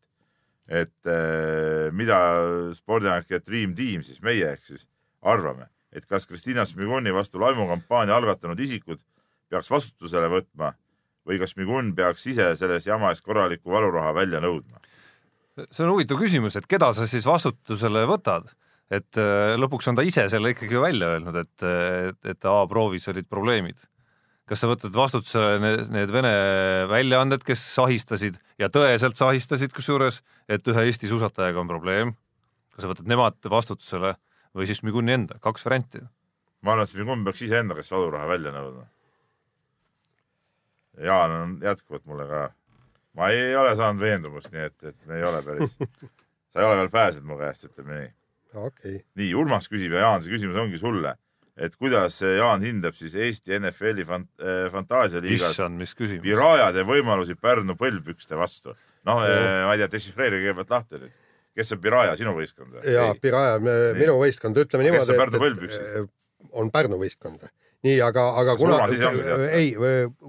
et eh, mida spordiametnik ja Dream Team siis meie ehk siis arvame, et kas Kristiina Smiguni vastu laimukampaania algatanud isikud peaks vastutusele võtma või kas Smigun peaks ise selles jama eest korraliku valuraha välja nõudma? see on huvitav küsimus, et keda sa siis vastutusele võtad, et äh, lõpuks on ta ise selle ikkagi välja öelnud, et, et, et A-proovis olid probleemid. Kas sa võtad vastutusele need, need Vene väljaanded, kes sahistasid ja tõeselt sahistasid kusjuures, et ühe Eesti suusatajaga on probleem, kas sa võtad nemad vastutusele või siis Miguni enda, kaks varianti. ma arvan, et Smigun peaks iseenda käest valuraha välja nõudma. Jaan on jätkuvalt mulle ka, ma ei ole saanud veendumust, nii et, et me ei ole päris, <laughs> sa ei ole veel pääsenud mu käest, ütleme nii okei okay., nii, Urmas küsib ja Jaan, see küsimus ongi sulle, et kuidas Jaan hindab siis Eesti NFL-i fant-, fantaasialiigas mis küsimus. virajade võimalusi Pärnu põlvpükste vastu. noh, ma ei tea, dešifreerige kõigepealt lahti nüüd. kes on Piraja, sinu võistkond või? ja Piraja, minu võistkond, ütleme Kes niimoodi, on Pärnu põlvpüksid? et on Pärnu võistkond. nii, aga, aga Kas kuna ei,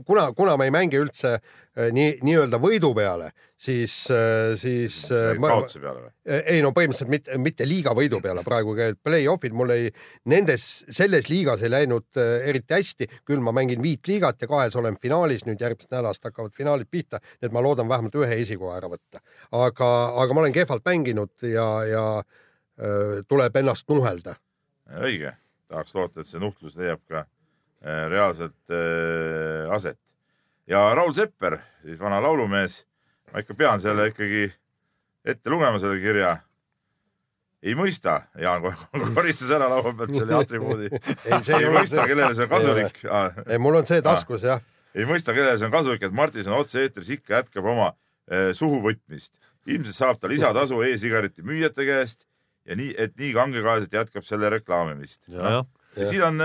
kuna, kuna ma ei mängi üldse eh, nii, nii-öelda võidu peale, siis, siis eh, kaotuse peale või? ei no põhimõtteliselt mitte, mitte liiga võidu peale, praegu käivad play-off'id, mul ei, nendes, selles liigas ei läinud eriti hästi, küll ma mängin viit liigat ja kahes olen finaalis, nüüd järgmisest nädalast hakkavad finaalid pihta, nii et ma loodan vähemalt ühe esikoha ära võtta. aga, aga ma olen kehvalt mänginud ja, ja tuleb ennast nuhelda. õige, tahaks loota, et see nuhtlus leiab ka reaalselt äh, aset. ja Raul Sepper, siis vana laulumees, ma ikka pean selle ikkagi ette lugema, selle kirja. ei mõista, Jaan <laughs> koristas ära laua pealt selle atribuudi. <laughs> see ei mõista, kellele see on kasulik. ei, mul on see taskus jah, ei mõista, kellele see on kasulik, et Martin otse-eetris ikka jätkab oma eh, suhu võtmist. ilmselt saab ta lisatasu e-sigareti müüjate käest ja nii, et nii kangekaelselt jätkab selle reklaamimist. jah, ja siin on,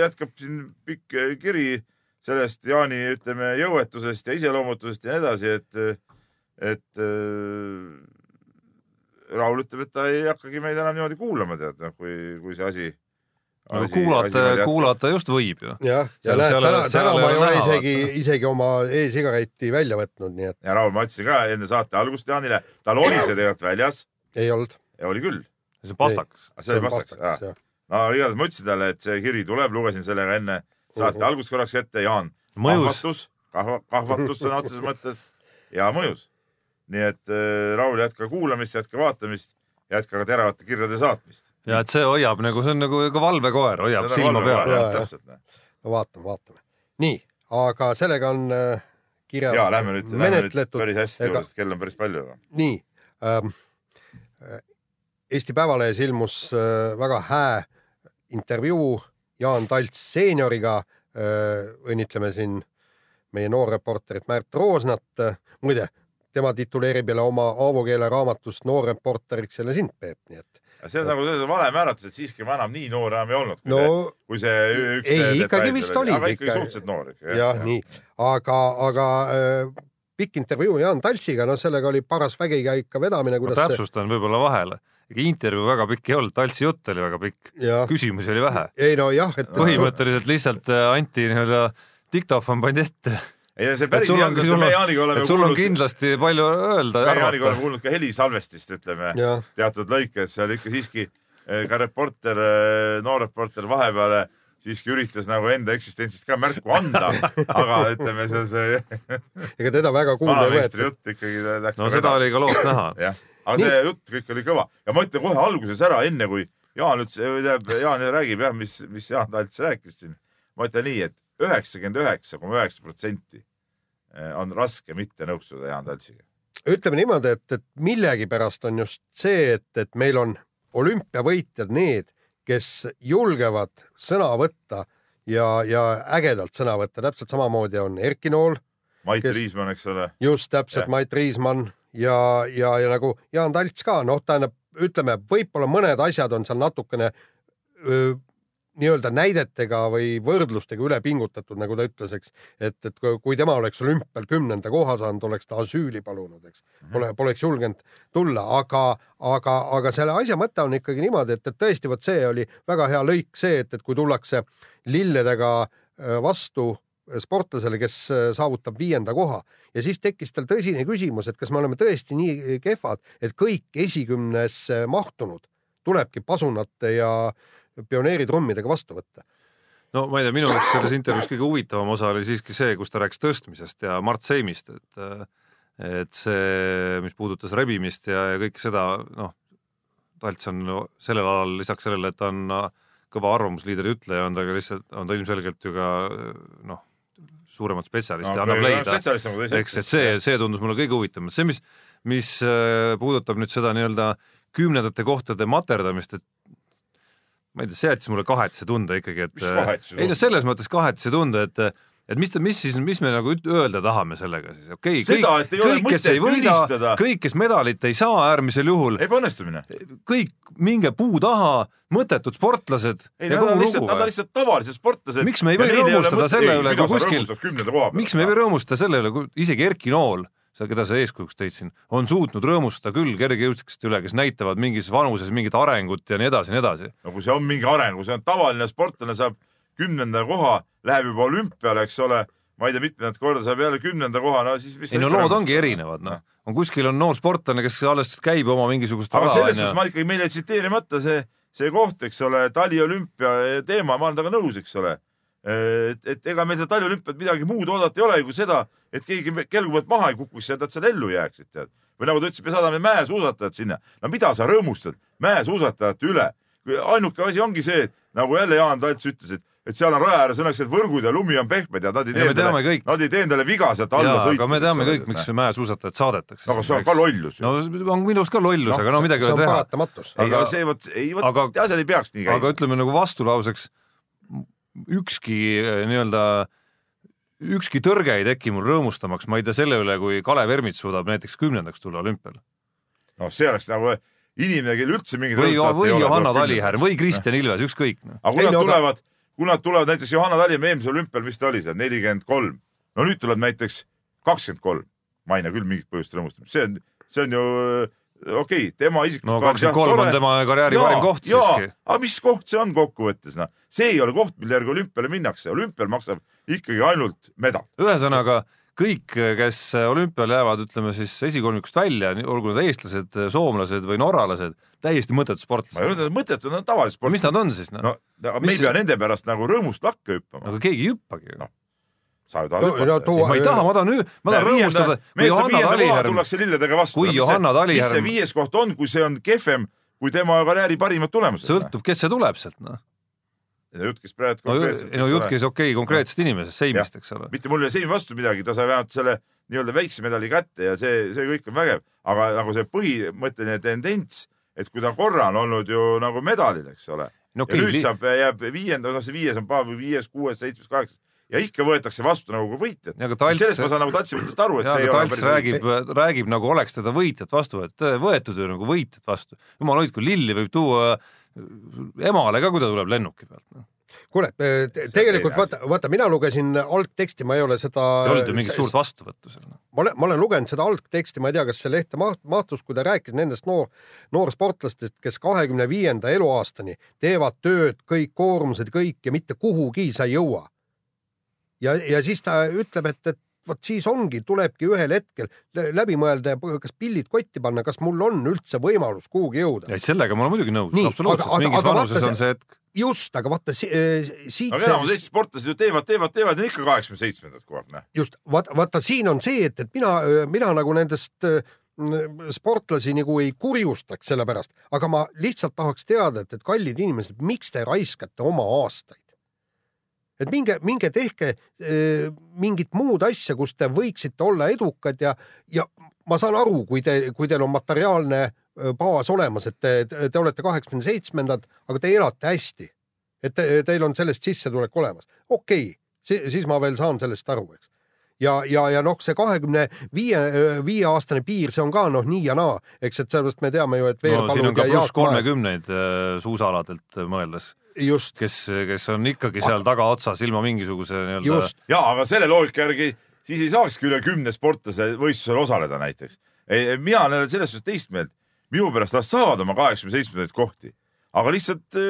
jätkab siin pikk eh, kiri sellest Jaani, ütleme, jõuetusest ja iseloomutusest ja nii edasi, et, et eh, Raul ütleb, et ta ei hakkagi meid enam niimoodi kuulama, tead, noh, kui, kui see asi no kuulata, kuulata just võib ju. jah, ja näed, täna, täna ma ei ole isegi, isegi oma e-sigaretti välja võtnud, nii et. ja Raul, ma ütlesin ka enne saate algust Jaanile, tal oli see tegelikult väljas. ei olnud. oli küll. see on pastakas. see oli pastakas, jah. No igatahes ma ütlesin talle, et see kiri tuleb, lugesin selle ka enne saate uh -huh. algust korraks ette, Jaan. kahvatus, kahvatus sõna otseses <laughs> mõttes ja mõjus. nii et äh, Raul, jätka kuulamist, jätka vaatamist, jätka ka teravate kirjade saatmist ja et see hoiab nagu, see on nagu ka valvekoer, hoiab silma peal. no vaatame, vaatame. nii, aga sellega on äh, kirja ja lähme nüüd, lähme nüüd päris hästi Ega..., sest kell on päris palju. nii ähm,. Eesti Päevalehes ilmus äh, väga hää intervjuu Jaan Talts seenioriga äh,. õnnitleme siin meie noorreporterit Märt Roosnat. muide, tema tituleerib jälle oma Aavo keele raamatust noorreporteriks jälle sind, Peep, nii et see on nagu vale määratlus, et siiski ma enam nii noor enam ei olnud. no see, kui see üks ei, ikkagi vist oli. aga ikkagi suhteliselt noor ikka. jah ja., nii, aga, aga äh, pikk intervjuu Jaan Taltsiga, no sellega oli paras vägikäik ka vedamine. ma täpsustan see... võib-olla vahele ega intervjuu väga pikk ei olnud, Taltsi jutt oli väga pikk, küsimusi oli vähe. ei no jah, et põhimõtteliselt lihtsalt äh, anti nii-öelda diktofon pandi ette ei no see päris hea on, me Jaaniga oleme kuulnud. sul on kindlasti palju öelda. me Jaaniga oleme kuulnud ka helisalvestist, ütleme ja. teatud lõikes, seal ikka siiski eh, ka reporter, eh, noor reporter vahepeal siiski üritas nagu enda eksistentsist ka märku anda, <laughs> aga ütleme, see, see ega teda väga kuulda ei võetud. jutt ikkagi läks. no seda oli ka loost näha. Aga Nii. see jutt kõik oli kõva ja ma ütlen kohe alguses ära, enne kui Jaan ütles, tähendab, Jaan räägib jah, mis, mis Jaan Talts rääkis siin. ma ütlen nii, et üheksakümmend üheksa koma üheksa protsenti eh, on raske mitte nõustuda Jaan Taltsiga. ütleme niimoodi, et, et millegipärast on just see, et, et meil on olümpiavõitjad need, kes julgevad sõna võtta ja, ja ägedalt sõna võtta, täpselt samamoodi on Erki Nool. Mait kes... Riismann, eks ole. just täpselt, Mait Riismann ja, ja, ja nagu Jaan Talts ka, noh, tähendab, ütleme, võib-olla mõned asjad on seal natukene öö, nii-öelda näidetega või võrdlustega üle pingutatud, nagu ta ütles, eks, et, et kui tema oleks olümpial kümnenda koha saanud, oleks ta asüüli palunud, eks -hmm. pole, poleks julgenud tulla, aga, aga, aga selle asja mõte on ikkagi niimoodi, et, et tõesti, vot see oli väga hea lõik, see, et, et kui tullakse lilledega vastu sportlasele, kes äh, saavutab viienda koha. Ja siis tekkis tal tõsine küsimus, et kas me oleme tõesti nii kehvad, et kõik esikümnesse mahtunud tulebki pasunate ja äh, pioneeritrummidega vastu võtta. No ma ei tea, minu jaoks selles intervjuus kõige huvitavam osa oli siiski see, kus ta rääkis tõstmisest ja Mart Seimist, et et see, mis puudutas rebimist ja, ja kõike seda, noh, Talts on sellel alal lisaks sellele, et ta on kõva arvamusliidri ütleja, on ta ka lihtsalt, on ta ilmselgelt ju ka noh, suuremat spetsialisti no, annab leida. eks, et see, see tundus mulle kõige huvitavam, see, mis, mis äh, puudutab nüüd seda nii-öelda kümnendate kohtade materdamist, et ma ei tea, see jättis mulle kahetise tunde ikkagi, et ei no selles mõttes kahetise tunde, et et mis, mis siis, mis me nagu öelda tahame sellega siis, okei okay,, kõik, kõik, kes ei võida, kõik, kes medalit ei saa äärmisel juhul. ebaõnnestumine. kõik, minge puu taha, mõttetud sportlased. ei, nad on lihtsalt, nad on lihtsalt tavalised sportlased. miks me ei või rõõmustada selle üle, kui kuskil, miks me ei või rõõmustada selle üle, kui isegi Erki Nool sa, keda sa eeskujuks tõid siin, on suutnud rõõmustada küll kergejõustiklaste üle, kes näitavad mingis vanuses mingit arengut ja nii edasi ja nii edasi. no kui see on mingi areng, kui see on tavaline sportlane saab kümnenda koha, läheb juba olümpiale, eks ole, ma ei tea, mitmendat korda saab jälle kümnenda koha, no siis mis ei no lood ongi erinevad, noh. on kuskil on noor sportlane, kes alles käib oma mingisugust aga selles suhtes ma ikkagi, meil jäi tsiteerimata see, see koht, eks ole, taliolümpia teema, ma olen temaga nõus, eks ole et, et ega meil seda taliolümpiat midagi muud oodata ei ole kui seda, et keegi kelgu pealt maha ei kukuks ja nad seal ellu jääksid, tead. või nagu ta ütles, me saadame mäesuusatajad sinna. no mida sa rõõmustad mäesuusatajate üle? ainuke asi ongi see, nagu jälle Jaan Talts ütles, et et seal on raja ääres õnneks need võrgud ja lumi on pehmed ja nad ei tee endale, nad ei tee endale viga sealt alla sõita. aga me teame kõik, miks mäesuusatajad saadetakse. aga see on ka lollus ju. no on minu arust ka lollus no,, aga no midagi ei ole teha. ei, aga see vot, ei vot, asjad ei peaks nii käima. aga ütleme nagu vastulauseks ükski eh, nii-öelda, ükski tõrge ei teki mul rõõmustamaks, ma ei tea selle üle, kui Kalev Ermits suudab näiteks kümnendaks tulla olümpial. noh, see oleks nagu inimene, kellel üldse mingit või, või Johanna Talihärm või Kristjan Ilves, ükskõik no.. aga kui nad tulevad, kui nad tulevad näiteks Johanna Talihärm eelmisel olümpial, mis ta oli seal, nelikümmend kolm, no nüüd tuleb näiteks kakskümmend kolm, ma ei näe küll mingit põhjust rõõmustamist, see on, see on ju okei okay,, tema isiklik no kakskümmend kolm on tema karjääri parim koht jaa, siiski. aga mis koht see on kokkuvõttes, noh, see ei ole koht, mille järgi olümpiale minnakse, olümpial maksab ikkagi ainult medal. ühesõnaga kõik, kes olümpiale jäävad, ütleme siis esikolmikust välja, olgu nad eestlased, soomlased või norralased, täiesti mõttetud sportlased. ma ei ütle, et mõttetud, nad on tavalised sportlased. mis nad on siis no? no aga me ei pea nende pärast nagu rõõmust lakke hüppama. aga keegi ei hüppagi ju no sa ju tahad no, no, tuua, ma ei taha, ma tahan, ma tahan rõõmustada. mees saab viienda koha, tullakse lilledega vastu. kui Johanna Talihärm. mis see viies koht on, kui see on kehvem kui tema karjääri parimad tulemused? sõltub, kes see tuleb sealt, noh. Jutt käis praegu konkreetselt. no jutt käis okei okay, konkreetsest inimesest, Seimist, eks ole. mitte mul ei ole Seimi vastu midagi, ta sai vähemalt selle nii-öelda väikse medali kätte ja see, see kõik on vägev, aga nagu see põhimõtteline tendents, et kui ta korra on olnud ju nagu medalil, eks ole no,, okay, ja nüüd saab, jääb viienda, noh see viies on paha või viies, kuues, seitsmes, kaheksas ja ikka võetakse vastu nagu võitjat. sellest ma saan nagu Tatsi mõttest aru, et ja, see ei ole Tats räägib, räägib nagu oleks teda võitjat vastu võetud, võetud ju nagu võitjat vastu. jumal hoidku, lilli võib tuua emale ka, kui ta tuleb lennuki pealt no kuule, tegelikult vaata, vaata, mina lugesin algteksti, ma ei ole seda. ei olnud ju mingit suurt vastuvõttu seal. ma olen, ma olen lugenud seda algteksti, ma ei tea, kas see lehte mahtus, kui ta rääkis nendest noor, noorsportlastest, kes kahekümne viienda eluaastani teevad tööd, kõik koormused, kõik ja mitte kuhugi sa ei jõua ja, ja siis ta ütleb, et, et vot siis ongi, tulebki ühel hetkel läbi mõelda ja kas pillid kotti panna, kas mul on üldse võimalus kuhugi jõuda. sellega ma olen muidugi nõus, absoluutselt, mingis vanuses on see hetk. just, aga vaata si äh, siit. aga enamus Eesti sportlased ju teevad, teevad, teevad ja ikka kaheksakümne seitsmendat kogu aeg, noh. just, vaata, vaata siin on see, et, et mina, mina nagu nendest äh, sportlasi nagu ei kurjustaks selle pärast, aga ma lihtsalt tahaks teada, et, et kallid inimesed, miks te raiskate oma aastaid? Et minge, minge tehke äh, mingit muud asja, kus te võiksite olla edukad ja, ja ma saan aru, kui te, kui teil on materiaalne baas olemas, et te, te olete kaheksakümne seitsmendad, aga te elate hästi. et te, teil on sellest sissetulek olemas. okei okay,, siis ma veel saan sellest aru, eks ja, ja, ja noh, see kahekümne viie, viie aastane piir, see on ka noh, nii ja naa, eks, et sellepärast me teame ju, et no, siin on ka pluss kolmekümneid suusaaladelt mõeldes just. kes, kes on ikkagi seal aga... tagaotsas ilma mingisuguse nii-öelda. ja, aga selle loogika järgi siis ei saakski üle kümne sportlase võistlusel osaleda näiteks. mina olen selles suhtes teist meelt. minu pärast nad saavad oma kaheksakümne seitsmendaid kohti, aga lihtsalt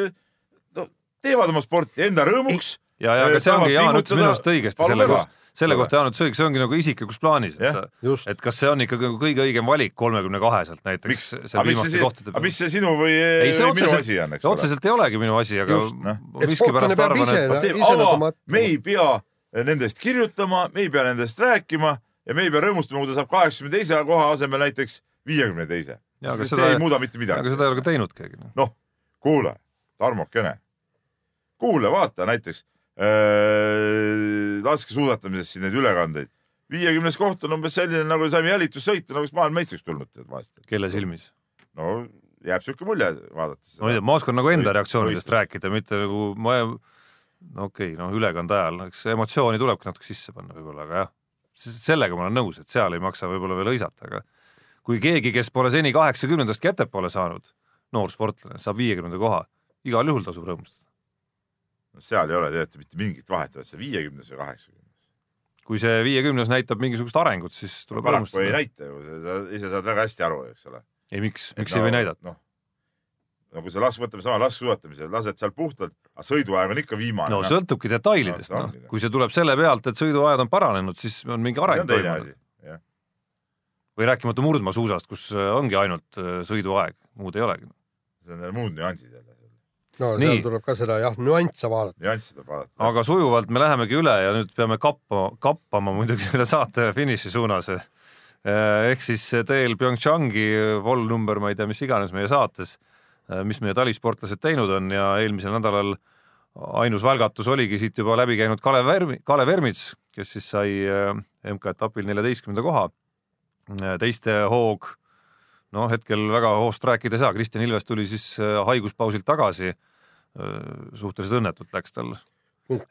no, teevad oma sporti enda rõõmuks. ja, ja, aga see ongi, Jaan ütles minu arust õigesti selle kohta selle kohta Jaan ütles õige, see ongi nagu isiklikus plaanis, et, et kas see on ikkagi nagu kõige õigem valik kolmekümne kaheselt näiteks. aga mis see, aga mis see sinu või, ei, see või minu asi on, eks ole? otseselt ei olegi minu asi, aga no. miskipärast arvan, et nagu me ei pea nendest kirjutama, me ei pea nendest rääkima ja me ei pea rõõmustama, kui ta saab kaheksakümne teise koha asemel näiteks viiekümne teise. see seda, ei muuda mitte midagi. aga seda ei ole ka teinud keegi. noh, kuule, Tarmokene, kuule, vaata näiteks laskesuusatamises siin neid ülekandeid. viiekümnes koht on umbes selline, nagu saime jälitussõitu, nagu maailmameistriks tulnud tead vahest. kelle silmis? no jääb siuke mulje vaadates. no ma ei tea, ma oskan nagu enda reaktsioonidest või... rääkida, mitte nagu ma, no okei okay,, noh, ülekande ajal, eks emotsiooni tulebki natuke sisse panna võib-olla, aga jah, sellega ma olen nõus, et seal ei maksa võib-olla veel hõisata, aga kui keegi, kes pole seni kaheksakümnendastki ettepoole saanud, noor sportlane, saab viiekümnenda koha, igal juhul tasub rõõmustada no seal ei ole tegelikult mitte mingit vahet, oled sa viiekümnes või kaheksakümnes. kui see viiekümnes näitab mingisugust arengut, siis tuleb paraku ei näita ju, sa ise saad väga hästi aru, eks ole. ei, miks, miks no, ei või näidata? noh, no kui sa las-, võtame sama laskesuusatamise, lased seal puhtalt, aga sõiduaeg on ikka viimane. no sõltubki detailidest no,, noh, kui see tuleb selle pealt, et sõiduajad on paranenud, siis on mingi areng toimunud. või rääkimata murdmaasuusast, kus ongi ainult äh, sõiduaeg, muud ei olegi. see on muud nüansid jälle no Nii. seal tuleb ka seda jah, nüansse vaadata. nüansse tuleb vaadata. aga sujuvalt me lähemegi üle ja nüüd peame kappa, kappama muidugi selle saate finiši suunas. Eh, ehk siis teel PyeongChangi volnumber, ma ei tea, mis iganes meie saates, eh, mis meie talisportlased teinud on ja eelmisel nädalal ainus välgatus oligi siit juba läbi käinud Kalev Vermi, Kalev Vermits, kes siis sai eh, MK-etapil neljateistkümnenda koha. teiste hoog noh, hetkel väga hoost rääkida ei saa, Kristjan Ilves tuli siis äh, haiguspausilt tagasi. Äh, suhteliselt õnnetult läks tal.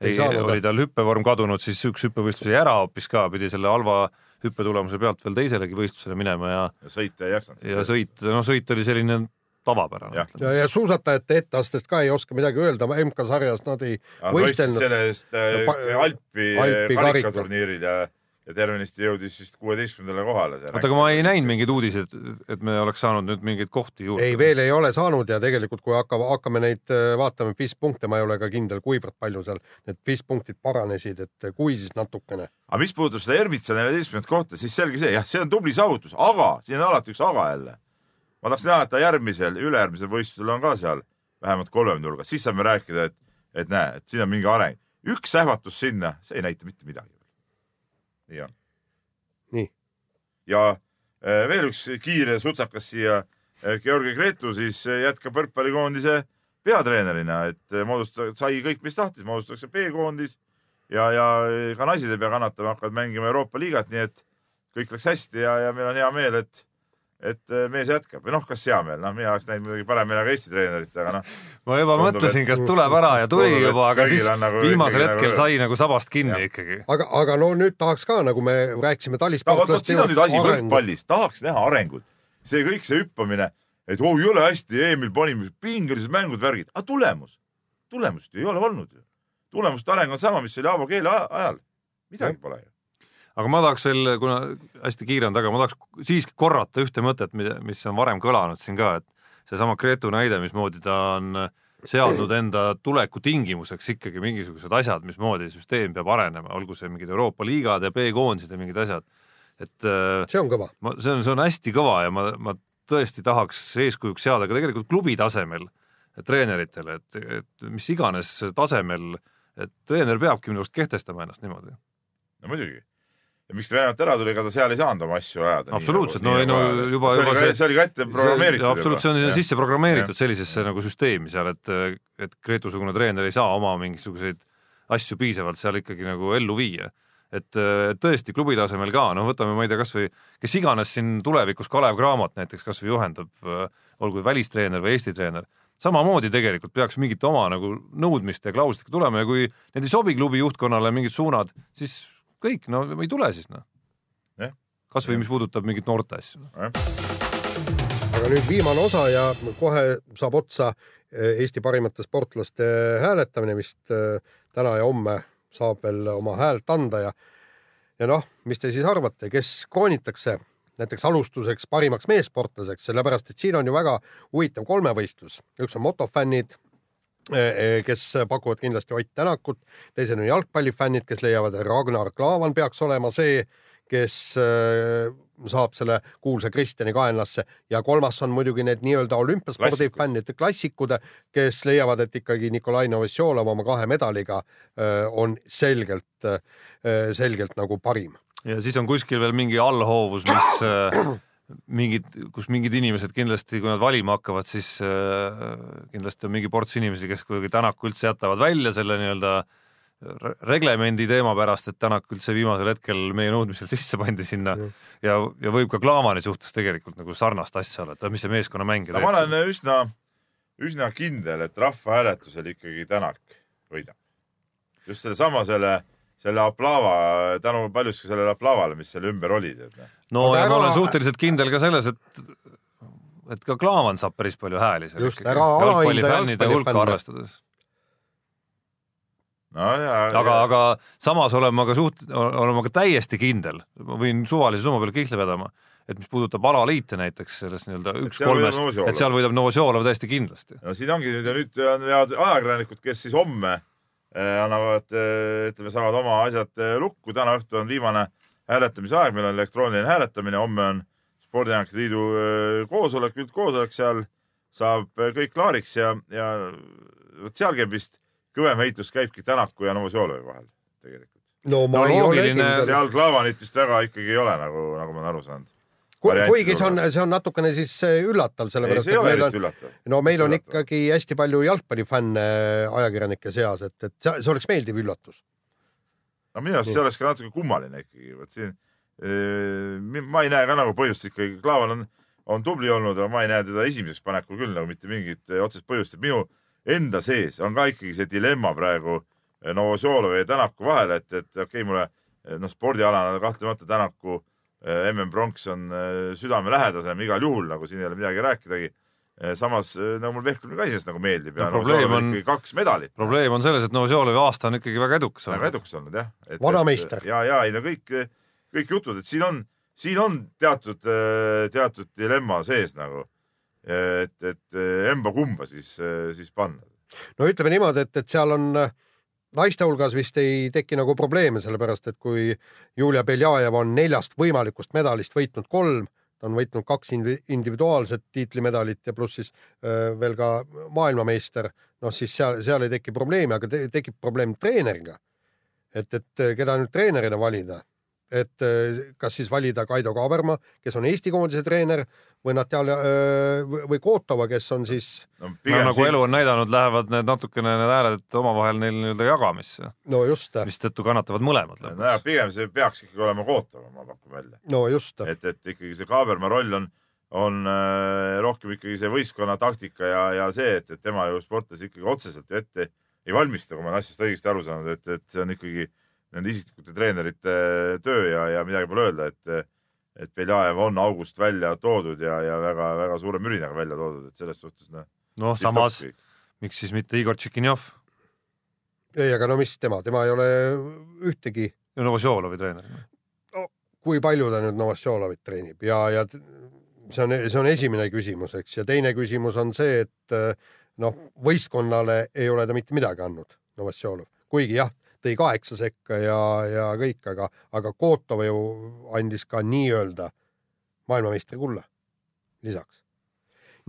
ei, oli tal hüppevorm kadunud, siis üks hüppevõistlus jäi ära hoopis ka, pidi selle halva hüppetulemuse pealt veel teiselegi võistlusele minema ja. ja sõita ei jaksanud. ja sõit, noh, sõit oli selline tavapärane. ja, ja, ja suusatajate etteastest ka ei oska midagi öelda, MK-sarjas nad ei võistelnud. selle eest äh, Alpi, Alpi karikaturniiril ja ja tervenisti jõudis vist kuueteistkümnendale kohale. oota, aga ma ei näinud mingeid uudiseid, et me oleks saanud nüüd mingeid kohti juurde. ei, veel ei ole saanud ja tegelikult, kui hakkame, hakkame neid äh, vaatama, pisspunkte, ma ei ole ka kindel, kuivõrd palju seal need pisspunktid paranesid, et kui, siis natukene. aga mis puudutab seda Ermitsa neljateistkümnendat kohta, siis selge see, jah, see on tubli saavutus, aga siin on alati üks aga jälle. ma tahaks näha, et ta järgmisel, ülejärgmisel võistlusel on ka seal vähemalt kolmekümne hulgas, siis saame rääkida, et, et näe, et siin on mingi areng. üks ähvatus sinna, see ei näita mitte midagi nii ja äh, veel üks kiire sutsakas siia. Äh, Georgi Gretu siis äh, jätkab võrkpallikoondise peatreenerina, et moodustada, sai kõik, mis tahtis, moodustatakse B-koondis ja, ja ka naised ei pea kannatama, hakkavad mängima Euroopa liigat, nii et kõik läks hästi ja, ja meil on hea meel, et et äh, mees jätkab või noh, kas hea meel, noh, mina oleks näinud muidugi parem meelega Eesti treenerit, aga noh. ma juba tundub, mõtlesin, kas tuleb ära ja tuli tundub, juba, aga siis nagu viimasel hetkel nagu... sai nagu sabast kinni ja. ikkagi. aga, aga no nüüd tahaks ka, nagu me rääkisime talisportlastest. siin on nüüd asi võrkpallis, tahaks näha arengut. see kõik, see hüppamine, et oh, jõle hästi, Eemil panime pingelised mängud, värgid, aga tulemus, tulemust ei ole olnud ju. tulemuste areng on sama, mis oli Aavo Keele ajal. midagi ja. pole ju aga ma tahaks veel, kuna hästi kiire on taga, ma tahaks siiski korrata ühte mõtet, mis on varem kõlanud siin ka, et seesama Gretu näide, mismoodi ta on seadnud enda tuleku tingimuseks ikkagi mingisugused asjad, mismoodi süsteem peab arenema, olgu see mingid Euroopa liigad ja B-koondised ja mingid asjad. et äh, see on kõva. see on, see on hästi kõva ja ma, ma tõesti tahaks eeskujuks seada ka tegelikult klubi tasemel treeneritele, et, et mis iganes tasemel, et treener peabki minu arust kehtestama ennast niimoodi. no muidugi ja miks ta Venemaalt ära tuli, ega ta seal ei saanud oma asju ajada. absoluutselt, no ei no juba see oli, see, see oli ka ette programmeeritud. absoluutselt, see on sisse programmeeritud sellisesse nagu süsteemi seal, et, et Gretu-sugune treener ei saa oma mingisuguseid asju piisavalt seal ikkagi nagu ellu viia. et tõesti klubi tasemel ka, noh, võtame, ma ei tea, kasvõi kes iganes siin tulevikus Kalev Cramot näiteks kasvõi juhendab, olgu välistreener või Eesti treener, samamoodi tegelikult peaks mingite oma nagu nõudmiste ja klauslitega tulema ja kui need ei sobi klubi juhtkonnale mingid suunad, siis kõik, no ei tule siis noh. kasvõi mis puudutab mingit noorte asju. aga nüüd viimane osa ja kohe saab otsa eh, Eesti parimate sportlaste hääletamine vist eh, täna ja homme saab veel oma häält anda ja ja noh, mis te siis arvate, kes kroonitakse näiteks alustuseks parimaks meessportlaseks, sellepärast et siin on ju väga huvitav kolmevõistlus, üks on motofännid, Eh, eh, kes pakuvad kindlasti Ott Tänakut, teised on jalgpallifännid, kes leiavad, et Ragnar Klavan peaks olema see, kes eh, saab selle kuulsa Kristjani kaenlasse. Ja kolmas on muidugi need nii-öelda olümpiaspordi fännid, klassikud, kes leiavad, et ikkagi Nikolai Novosjolov oma kahe medaliga on selgelt, selgelt nagu parim. ja siis on kuskil veel mingi allhoovus, mis mingid, kus mingid inimesed kindlasti, kui nad valima hakkavad, siis äh, kindlasti on mingi ports inimesi, kes kuidagi Tänaku üldse jätavad välja selle nii-öelda reglemendi teema pärast, et Tänak üldse viimasel hetkel meie nõudmisel <laughs> sisse pandi sinna mm. ja, ja võib ka Klaavani suhtes tegelikult nagu sarnast asja olla, et mis see meeskonnamäng no, ma olen üsna, üsna kindel, et rahvahääletusel ikkagi Tänak võidab. just sellesama selle, selle aplaava, tänu paljuski sellele aplavale, mis seal ümber oli, noh. No aga ja ära... ma olen suhteliselt kindel ka selles, et et ka Klaavan saab päris palju hääli seal just, ära alahinda jalgpallifännide hulka arvestades. no ja, aga, aga samas olen ma ka suht-, olen ma ka täiesti kindel, ma võin suvalise summa peale kihla vedama, et mis puudutab alaliite näiteks selles nii-öelda üks kolmest, et seal võidab Novosjolov täiesti kindlasti. no siin ongi nüüd ja nüüd on head ajakirjanikud, kes siis homme annavad, eh, ütleme, saavad oma asjad eh, lukku, täna õhtu on viimane hääletamise aeg, meil on elektrooniline hääletamine, homme on Spordiajakide Liidu koosolek, üldkoosolek, seal saab kõik klaariks ja, ja vot seal käib vist kõvem heitlus käibki Tänaku ja Novosjolovi vahel tegelikult. no ma no, ei ole. seal Klaavanit vist väga ikkagi ei ole, nagu, nagu ma olen aru saanud kuigi see on, see on natukene siis äh, üllatav, sellepärast et meil on, no meil on ikkagi hästi palju jalgpallifänne ajakirjanike seas, et, et see, see oleks meeldiv üllatus. No minu arust see oleks ka natuke kummaline ikkagi, vot siin eh, ma ei näe ka nagu põhjust ikkagi, Klaavan on, on tubli olnud, aga ma ei näe teda esimeseks panekul küll nagu mitte mingit eh, otsest põhjust, et minu enda sees on ka ikkagi see dilemma praegu Novosjolovi ja Tänaku vahel, et, et okei okay,, mulle noh, spordialana kahtlemata Tänaku mm pronks on südamelähedasem igal juhul, nagu siin ei ole midagi rääkidagi Eh, samas nagu mul vehklemine ka iseenesest nagu meeldib ja no, probleem on kaks medalit. probleem on selles, et Novosjolovi aasta on ikkagi väga edukas olnud. väga edukas olnud jah. vanameister. ja, ja ei no kõik, kõik jutud, et siin on, siin on teatud, teatud dilemma sees nagu. et, et emba-kumba siis, siis panna. no ütleme niimoodi, et, et seal on naiste hulgas vist ei teki nagu probleeme, sellepärast et kui Julia Beljajev on neljast võimalikust medalist võitnud kolm ta on võitnud kaks individuaalset tiitlimedalit ja pluss siis veel ka maailmameister, noh siis seal, seal ei teki probleemi, aga te, tekib probleem treeneriga. et, et keda nüüd treenerina valida, et kas siis valida Kaido Kaaberma, kes on Eesti koondise treener või Natalja või Kotova, kes on siis no,. no nagu siin... elu on näidanud, lähevad need natukene need hääled omavahel neil nii-öelda jagamisse. no just. mistõttu kannatavad mõlemad lõpuks. nojah, pigem see peaks ikkagi olema Kotova, ma pakun välja. no just. et, et ikkagi see Kaaberma roll on, on äh, rohkem ikkagi see võistkonna taktika ja, ja see, et, et tema ju sportlasi ikkagi otseselt ju ette ei valmista, kui ma olen asjast õigesti aru saanud, et, et see on ikkagi nende isiklikute treenerite töö ja, ja midagi pole öelda, et et Beljajev on august välja toodud ja, ja väga-väga suure mürinaga välja toodud, et selles suhtes noh. noh, samas miks siis mitte Igor Tšikinjov? ei, aga no mis tema, tema ei ole ühtegi. Novosjolovi treener. no kui palju ta nüüd Novosjolovit treenib ja, ja see on, see on esimene küsimus, eks, ja teine küsimus on see, et noh, võistkonnale ei ole ta mitte midagi andnud, Novosjolov, kuigi jah tõi kaheksa sekka ja, ja kõik, aga, aga Kotov ju andis ka nii-öelda maailmameistrikulla lisaks.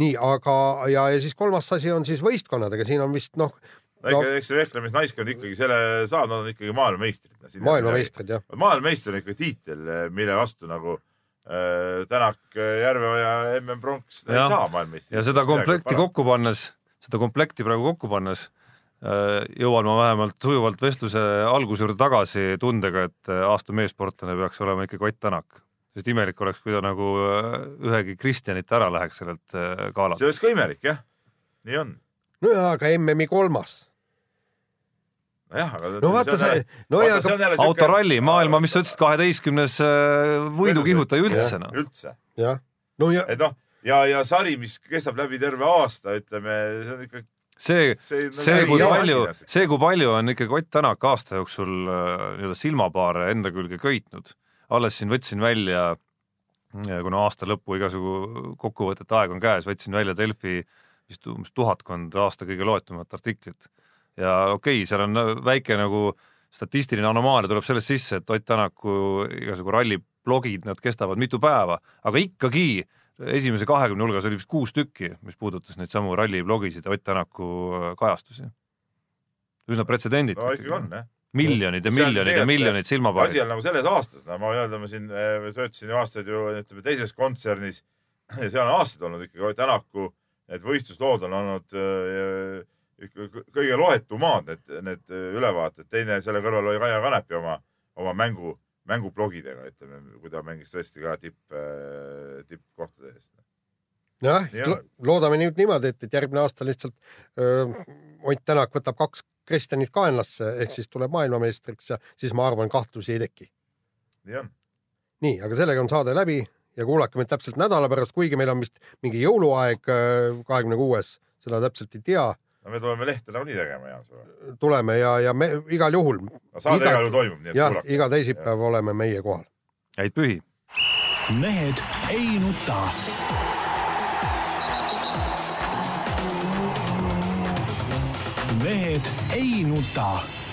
nii, aga ja, ja siis kolmas asi on siis võistkonnad, aga siin on vist noh no ikka, eks see vehklemisnaiskond ikkagi selle saab, nad on ikkagi maailmameistrid. maailmameistrid, jah. maailmameister on ikka tiitel, mille vastu nagu äh, Tänak, Järveoja, MM Pronks ei saa maailmameistrit. ja seda komplekti kokku pannes, seda komplekti praegu kokku pannes Äh, jõuan ma vähemalt sujuvalt vestluse alguse juurde tagasi tundega, et äh, aasta meessportlane peaks olema ikkagi Ott Tänak. sest imelik oleks, kui ta nagu äh, ühegi Kristjanit ära läheks sellelt galalt. see oleks ka imelik jah, nii on. no jaa, aga MM-i kolmas nojah, aga no vaata see, no ja aga autoralli maailma, mis sa ütlesid, kaheteistkümnes võidukihutaja üldse noh. üldse. jah, no ja. et noh, ja, ja sari, mis kestab läbi terve aasta, ütleme, see on ikka see, see, see, kui palju, see, kui palju on ikkagi Ott Tänak aasta jooksul äh, nii-öelda silmapaare enda külge köitnud. alles siin võtsin välja, äh, kuna aasta lõpu igasugu kokkuvõtete aeg on käes, võtsin välja Delfi vist umbes tuhatkond aasta kõige loetumat artiklit. ja okei okay,, seal on väike nagu statistiline anomaalia tuleb sellest sisse, et Ott Tänaku igasugu ralliblogid, nad kestavad mitu päeva, aga ikkagi esimese kahekümne hulgas oli vist kuus tükki, mis puudutas neid samu ralliblogisid ja Ott Tänaku äh, kajastusi. üsna pretsedenditu. no ikkagi on jah miljonid ja miljonid ja miljonid silmapaarid. asi on nagu selles aastas, no ma öelda, ma siin äh, töötasin ju aastaid ju ütleme teises kontsernis <laughs> ja seal on aastaid olnud ikkagi Ott Tänaku need võistluslood on olnud äh, kõige loetumad, need, need ülevaated, teine selle kõrval oli Kaia Kanepi oma, oma mängu mängublogidega, ütleme, kui ta mängis tõesti ka tipp, äh, tippkohtade eest. jah ja., loodame nüüd niimoodi, et, et järgmine aasta lihtsalt öö, Ott Tänak võtab kaks Kristjanit kaenlasse ehk siis tuleb maailmameistriks ja siis ma arvan, kahtlusi ei teki. nii aga sellega on saade läbi ja kuulake meid täpselt nädala pärast, kuigi meil on vist mingi jõuluaeg kahekümne kuues, seda täpselt ei tea no me tuleme lehte nagunii tegema, Jaan. tuleme ja, ja me igal juhul. saade igal juhul toimub, nii et jah, iga teisipäev ja. oleme meie kohal. häid pühi. mehed ei nuta. mehed ei nuta